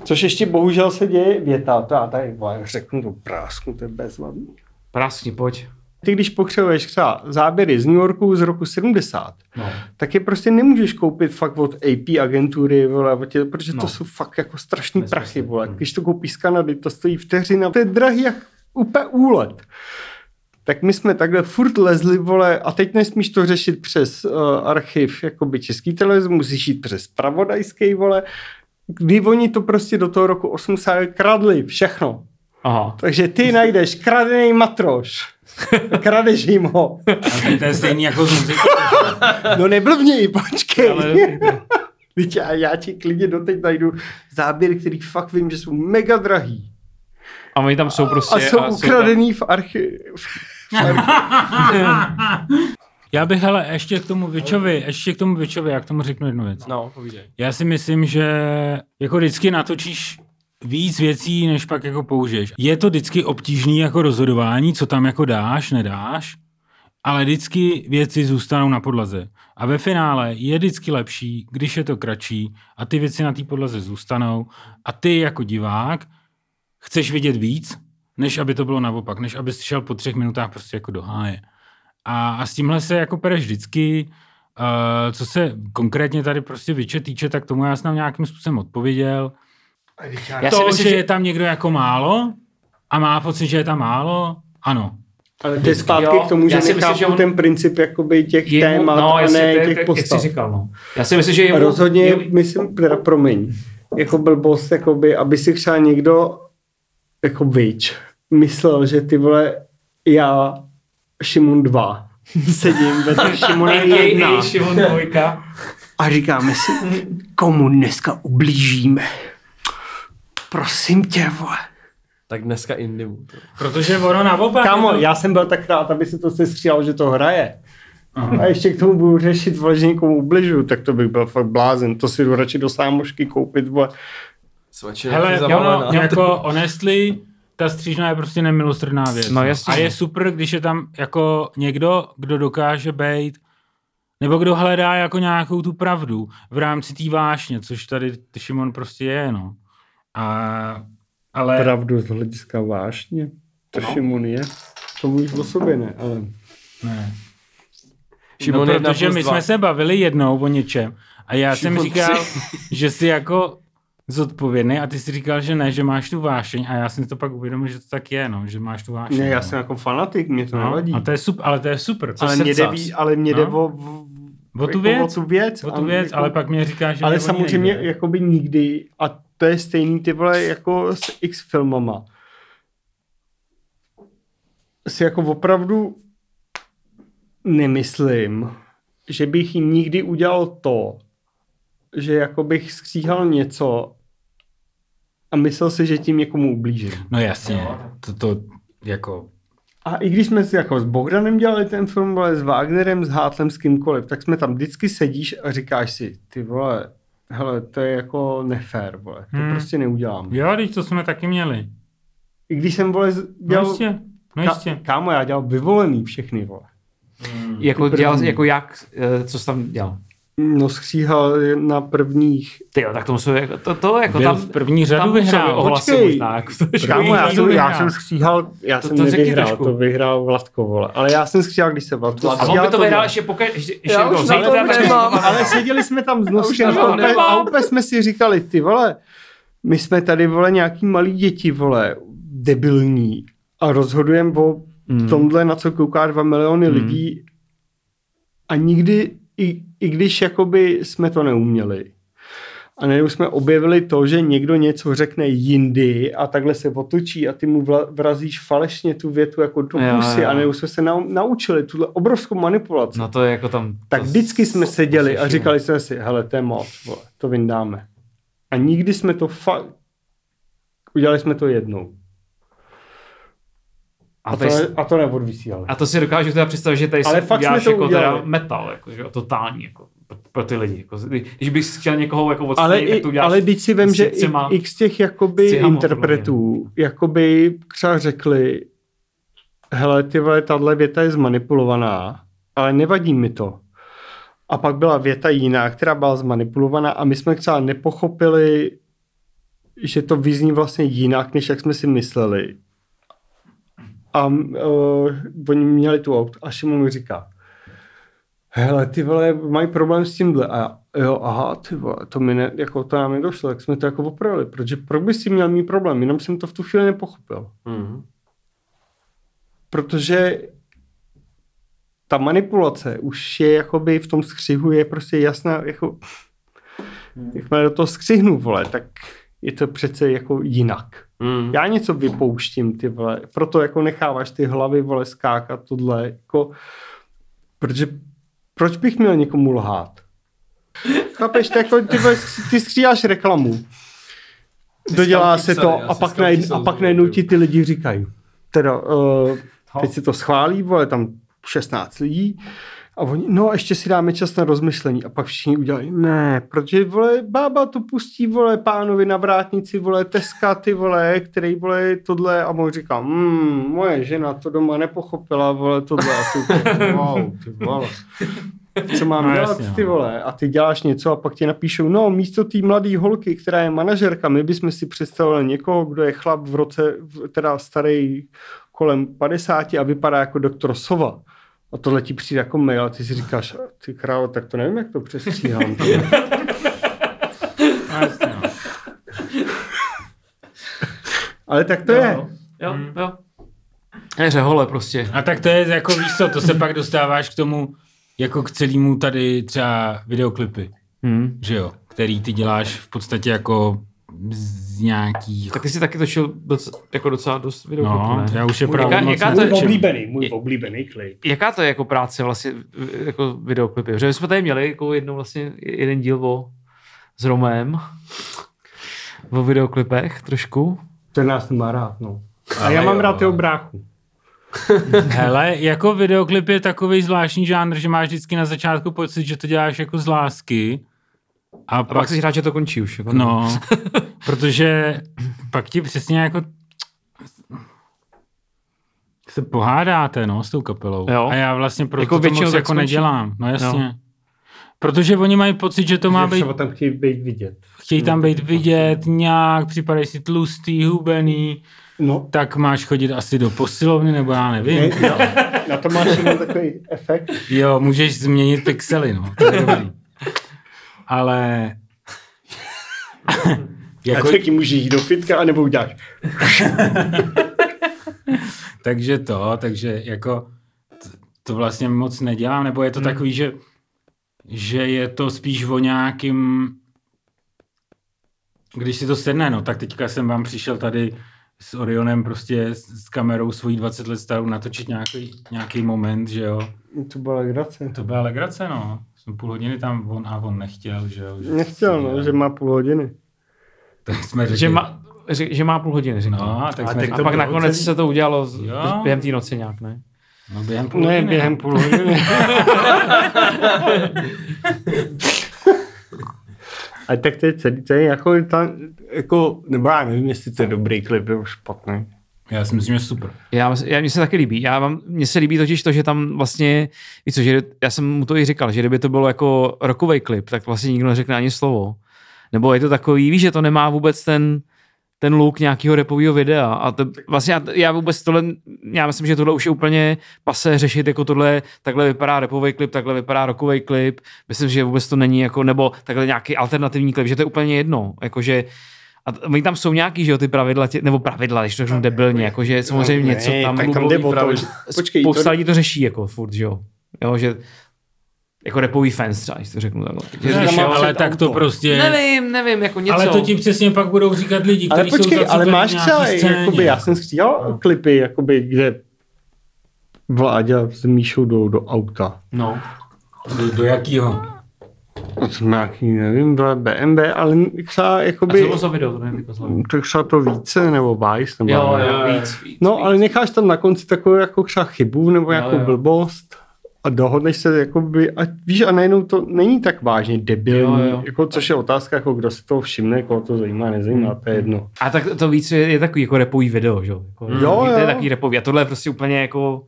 Což ještě bohužel se děje věta, to já tady vole, řeknu to prásku, to je bezvadný. Prásni, pojď. Ty, když potřebuješ třeba záběry z New Yorku z roku 70, No. tak je prostě nemůžeš koupit fakt od AP agentury, vole, protože No. to jsou fakt jako strašný prachy, vole. Když to koupíš z Kanady, to stojí vteřina, to je drahý jak úplně úlet. Tak my jsme takhle furt lezli, vole, a teď nesmíš to řešit přes uh, archiv jakoby český televize, musíš jít přes pravodajský, vole, kdy oni to prostě do toho roku 80 kradli, všechno. Aha. Takže ty najdeš kradený matroš. Kradeš jim ho. Ale to je stejný jako z muziky. No neblbněj, počkej. Ale, Víte, a já ti klidně doteď najdu záběry, který fakt vím, že jsou mega drahý. a oni tam jsou prostě... A jsou tam- ukradený v archivu. Já bych ale ještě k tomu Vičovi, ještě k tomu Vičovi, já k tomu řeknu jednu věc. No, povídej. Já si myslím, že jako vždycky natočíš víc věcí, než pak jako použiješ. Je to vždycky obtížný jako rozhodování, co tam jako dáš, nedáš, ale vždycky věci zůstanou na podlaze. A ve finále je vždycky lepší, když je to kratší a ty věci na té podlaze zůstanou a ty jako divák chceš vidět víc, než aby to bylo naopak, než abys šel po třech minutách prostě jako do háje. A, a s tímhle se jako pereš vždycky, Uh, co se konkrétně tady prostě vyče týče, tak tomu já jsem nějakým způsobem odpověděl. Já to, si myslím, že že je tam někdo jako málo a má pocit, že je tam málo, ano. Ale to je zpátky Jo, k tomu, že já si myslím, nechápu že on- ten princip jakoby těch jemu- témat no, a ne to je- těch to je- postav. Jak jsi říkal, no. Já si myslím, že jemu, rozhodně, jemu, myslím, teda promiň, jako blbost, jakoby, aby si třeba někdo, jako bič, myslel, že ty vole, já, Šimon 2, sedím vedle Šimona 1 a.k.a. Šimon Dvojka. a říkáme si, komu dneska ublížíme. Prosím tě, vole. Tak dneska Indimu. to. Protože ono naopak... Kámo, to... já jsem byl tak rád, aby si to sestříhal, že to hraje. A ještě k tomu budu řešit, vole, že někomu ubližuju, tak to bych byl fakt blázen. To si jdu radši do sámošky koupit, vole. Svačina Hele, je jo, zavalená. no, jako honestly, ta střížna je prostě nemilostrdná věc. No, jasně. A je super, když je tam jako někdo, kdo dokáže být nebo kdo hledá jako nějakou tu pravdu v rámci té vášně, což tady Šimon prostě je, no. A, ale... Pravdu z hlediska vášně. To No. Šimon je. To mluvíš o sobě, ne, ale... Ne. Šimon no, protože my dva. jsme se bavili jednou o něčem a já Šimon jsem říkal, tři. že jsi jako zodpovědný a ty jsi říkal, že ne, že máš tu vášeň a já jsem si to pak uvědomil, že to tak je, no, že máš tu vášeň. Ne, já no. jsem jako fanatik, mě to no, nevadí. a to je super, ale to je super. ale, mě jde, ale mě No. jde o, O tu jako věc. o tu věc. O tu věc, jako- ale pak mě říkáš, že ale samozřejmě nejde. jakoby nikdy, a to je stejný ty vole jako s X filmama. Si jako opravdu nemyslím, že bych nikdy udělal to, že jako bych skříhal něco a myslel si, že tím někomu ublížím. No jasně, to, to jako... A i když jsme si jako s Bogdanem dělali ten film, ale s Wagnerem, s Hátlem, s kýmkoliv, tak jsme tam vždycky sedíš a říkáš si, ty vole, hele, to je jako nefér, vole, to Hmm. hmm. prostě neudělám. Jo, teď to jsme taky měli. I když jsem, vole, z- No dělal, jistě, no Ka- jistě. kámo, já dělal vyvolený všechny, vole. Jako, Ty první. dělal, jako jak, eh, co jsi tam dělal? No skříhal na prvních, Ty jo, tak to musel, jako, to, to jako Byl tam, v první řadu tam vyhrál. ohlasy Počkej. možná, jako to, že kámo, já jsem, já jsem skříhal, já To- jsem to nevyhrál, to vyhrál Vladko, vole. Ale já jsem skříhal, když se Vladko A on by to vyhrál ještě ještě Já jednou. už na to taky- nemám. Ale seděli jsme tam s noskem nemám. a úplně jsme si říkali, ty vole, my jsme tady, vole, nějaký malí děti, vole, debilní a rozhodujeme o Mm. tomhle, na co kouká dva miliony Mm. lidí a nikdy, i, i když jakoby jsme to neuměli, a najednou jsme objevili to, že někdo něco řekne jindy a takhle se otočí a ty mu vrazíš falešně tu větu jako do Jo, pusy jo. a najednou jsme se nau, naučili tuhle obrovskou manipulaci. No to je jako tam... Tak to vždycky jsme seděli a slyším. říkali jsme si, hele, to je moc, vole, to vyndáme. A nikdy jsme to fakt, udělali jsme to jednou. A, A, to, ne, a to neodvysílali. a to si dokážu teda představit, že tady Ale si fakt uděláš to jako teda metal, jako, že totální, jako, pro, pro ty lidi. Jako, když bych chtěl někoho jako odstranit, Ale, tak to uděláš ale teď si vem, že i- x těch jakoby interpretů, jakoby třeba řekli, hele, ty vole, tahle věta je zmanipulovaná, ale nevadí mi to. A pak byla věta jiná, která byla zmanipulovaná a my jsme třeba nepochopili, že to vyzní vlastně jinak, než jak jsme si mysleli. A uh, oni měli tu aut a Šimon mi říká, hele, ty vole, mají problém s tímhle. A já, jo, aha, ty vole, to, mi ne, jako, to nám nedošlo, tak jsme to jako opravili. Protože proč bys si měl mít problém? Jenom jsem to v tu chvíli nepochopil. Mhm. Protože ta manipulace už je jakoby v tom skřihu je prostě jasná, jako jakmile do toho skřihnu, vole, tak je to přece jako jinak. Mhm. Já něco vypouštím, ty vole, proto jako necháváš ty hlavy, vole, skákat tohle, jako, protože proč bych měl někomu lhát? Chápeš, to jako, ty, ty skříháš reklamu, dodělá se to a pak, najednou, a pak najednou ti ty lidi říkají, teda, uh, teď si to schválí, vole, tam 16 lidí, a oni, no a ještě si dáme čas na rozmyšlení. A pak všichni udělají, ne, protože, vole, bába to pustí, vole, pánovi na vrátnici, vole, teska, ty, vole, který, vole, tohle, a on říká, mm, moje žena to doma nepochopila, vole, tohle, a ty, wow, ty, vole. Co mám No, dělat, jasně, ty no. vole? A ty děláš něco a pak ti napíšou, no místo té mladé holky, která je manažerka, my bychom si představili někoho, kdo je chlap v roce, teda starý kolem 50 a vypadá jako doktor Sova. A tohle ti přijde jako mail a ty si říkáš, ty krávo, tak to nevím, jak to přestříhám. No, no. Ale tak to je. Jo, Hmm. jo. Ne, řehole prostě. A tak to je jako víš co, to se pak dostáváš k tomu, jako k celému tady třeba videoklipy, Hmm. že jo, který ty děláš v podstatě jako z nějakých... Tak ty jsi taky točil docela, jako docela dost videoklipů, No, ne? já už je Jaká- právě moc jaká to je- netočím. oblíbený, můj oblíbený klip. Jaká to je jako práce vlastně, jako videoklipy? Protože my jsme tady měli jako jednou vlastně jeden díl o, s Romem, o videoklipech trošku. Ten nás nemá rád, no. A Ale já mám rád jeho bráchu. Hele, jako videoklip je takový zvláštní žánr, že máš vždycky na začátku pocit, že to děláš jako z lásky. A, A pak si hrát, že to končí už. Jako No, protože pak ti přesně jako se pohádáte, no, s tou kapelou. Jo. A já vlastně proto Jako to moc jako skončí. nedělám. No jasně. Jo. Protože oni mají pocit, že to má Že být, tam chtějí být vidět. chtějí tam být vidět nějak, připadají si tlustý, hubený, No, tak máš chodit asi do posilovny, nebo já nevím. ne, jo. na to máš jenom takový efekt. Jo, můžeš změnit pixely, no. To je dobrý. Ale... Jako... A taky můžeš jít do fitka, anebo uděláš. takže to, takže jako to vlastně moc nedělám, nebo je to hmm. takový, že, že je to spíš o nějakým Když si to sedne, no, tak teďka jsem vám přišel tady s Orionem prostě s, s kamerou svojí 20 let starou natočit nějaký, nějaký moment, že jo. To byla legrace. To byla legrace, no. Jsem půl hodiny tam, on a on nechtěl, že jo. Že Nechtěl, no, že má půl hodiny. Tak jsme řekli, Že má, že, že má půl hodiny, říkal. No, tak A jsme tak a pak nakonec se to udělalo z- Jo. během té noci nějak, ne? no, během půl Ne, hodiny. během půl hodiny. A tak to je celý, to je jako, tam, jako, nebo já nevím, jestli to je dobrý klip nebo špatný. Já si myslím, že super. Já, já mně se taky líbí. Já vám, mně se líbí totiž to, že tam vlastně, víš co, že já jsem mu to i říkal, že kdyby to bylo jako rokový klip, tak vlastně nikdo neřekne ani slovo. Nebo je to takový, víš, že to nemá vůbec ten, ten look nějakého repového videa. A to, vlastně já, já, vůbec tohle, já myslím, že tohle už je úplně pase řešit, jako tohle, takhle vypadá repový klip, takhle vypadá rokový klip. Myslím, že vůbec to není jako, nebo takhle nějaký alternativní klip, že to je úplně jedno. Jakože, a oni tam jsou nějaký, že jo, ty pravidla, tě, nebo pravidla, když to řeknu debilně, jakože samozřejmě No, něco tam, tak tam jde o to, že- počkej, spousta to- lidí to řeší, jako furt, že jo. jo že, jako repový fans třeba, když to řeknu takhle. Že Ne, jo, ale před tak to auto. prostě... Nevím, nevím, jako něco. Ale to ti přesně pak budou říkat lidi, kteří jsou počkej, ale máš třeba, scéně. jakoby, já jsem stříhal klipy, jakoby, kde Vláďa s Míšou jdou do auta. No. Do, do jakýho? Jsem nějaký, nevím, byla BMB, ale třeba, A jakoby, co bylo za video, to nevím, tak třeba to více, nebo Vice, nebo Jo, jo, víc, víc. No, víc. ale necháš tam na konci takovou jako třeba chybu nebo Jo, nějakou jo. blbost a dohodneš se jakoby, a víš, a najednou to není tak vážně debilní, Jo, jo. jako, což je otázka, jako kdo si toho všimne, koho to zajímá, nezajímá, to je jedno. A tak to víc je, je takový jako repový video, že jo. Jako, Jo, To je jo. takový repový. A tohle je prostě úplně jako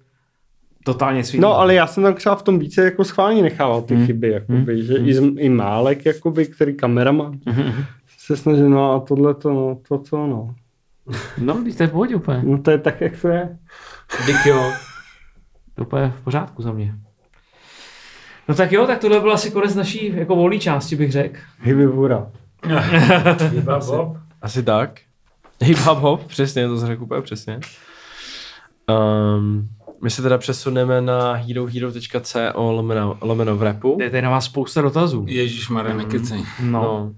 totálně svý. No, ale já jsem tam třeba v tom více jako schválně nechával ty chyby, jakoby, že i, z- i Málek, jakoby, který kamerama se snaží, no a tohle to, no, to co, no. No, když to je v pohodě úplně. No to je tak, jak to je. Dik jo. To je úplně v pořádku za mě. No tak jo, tak tohle byl asi konec naší jako volné části, bych řekl. Hyby vůra. Asi tak. Hip hop přesně, to jsem řekl úplně přesně. Um, my se teda přesuneme na herohero.co lomeno, lomeno v repu. Je tady na vás spousta dotazů. Ježíš Mare, nekecej. No. No,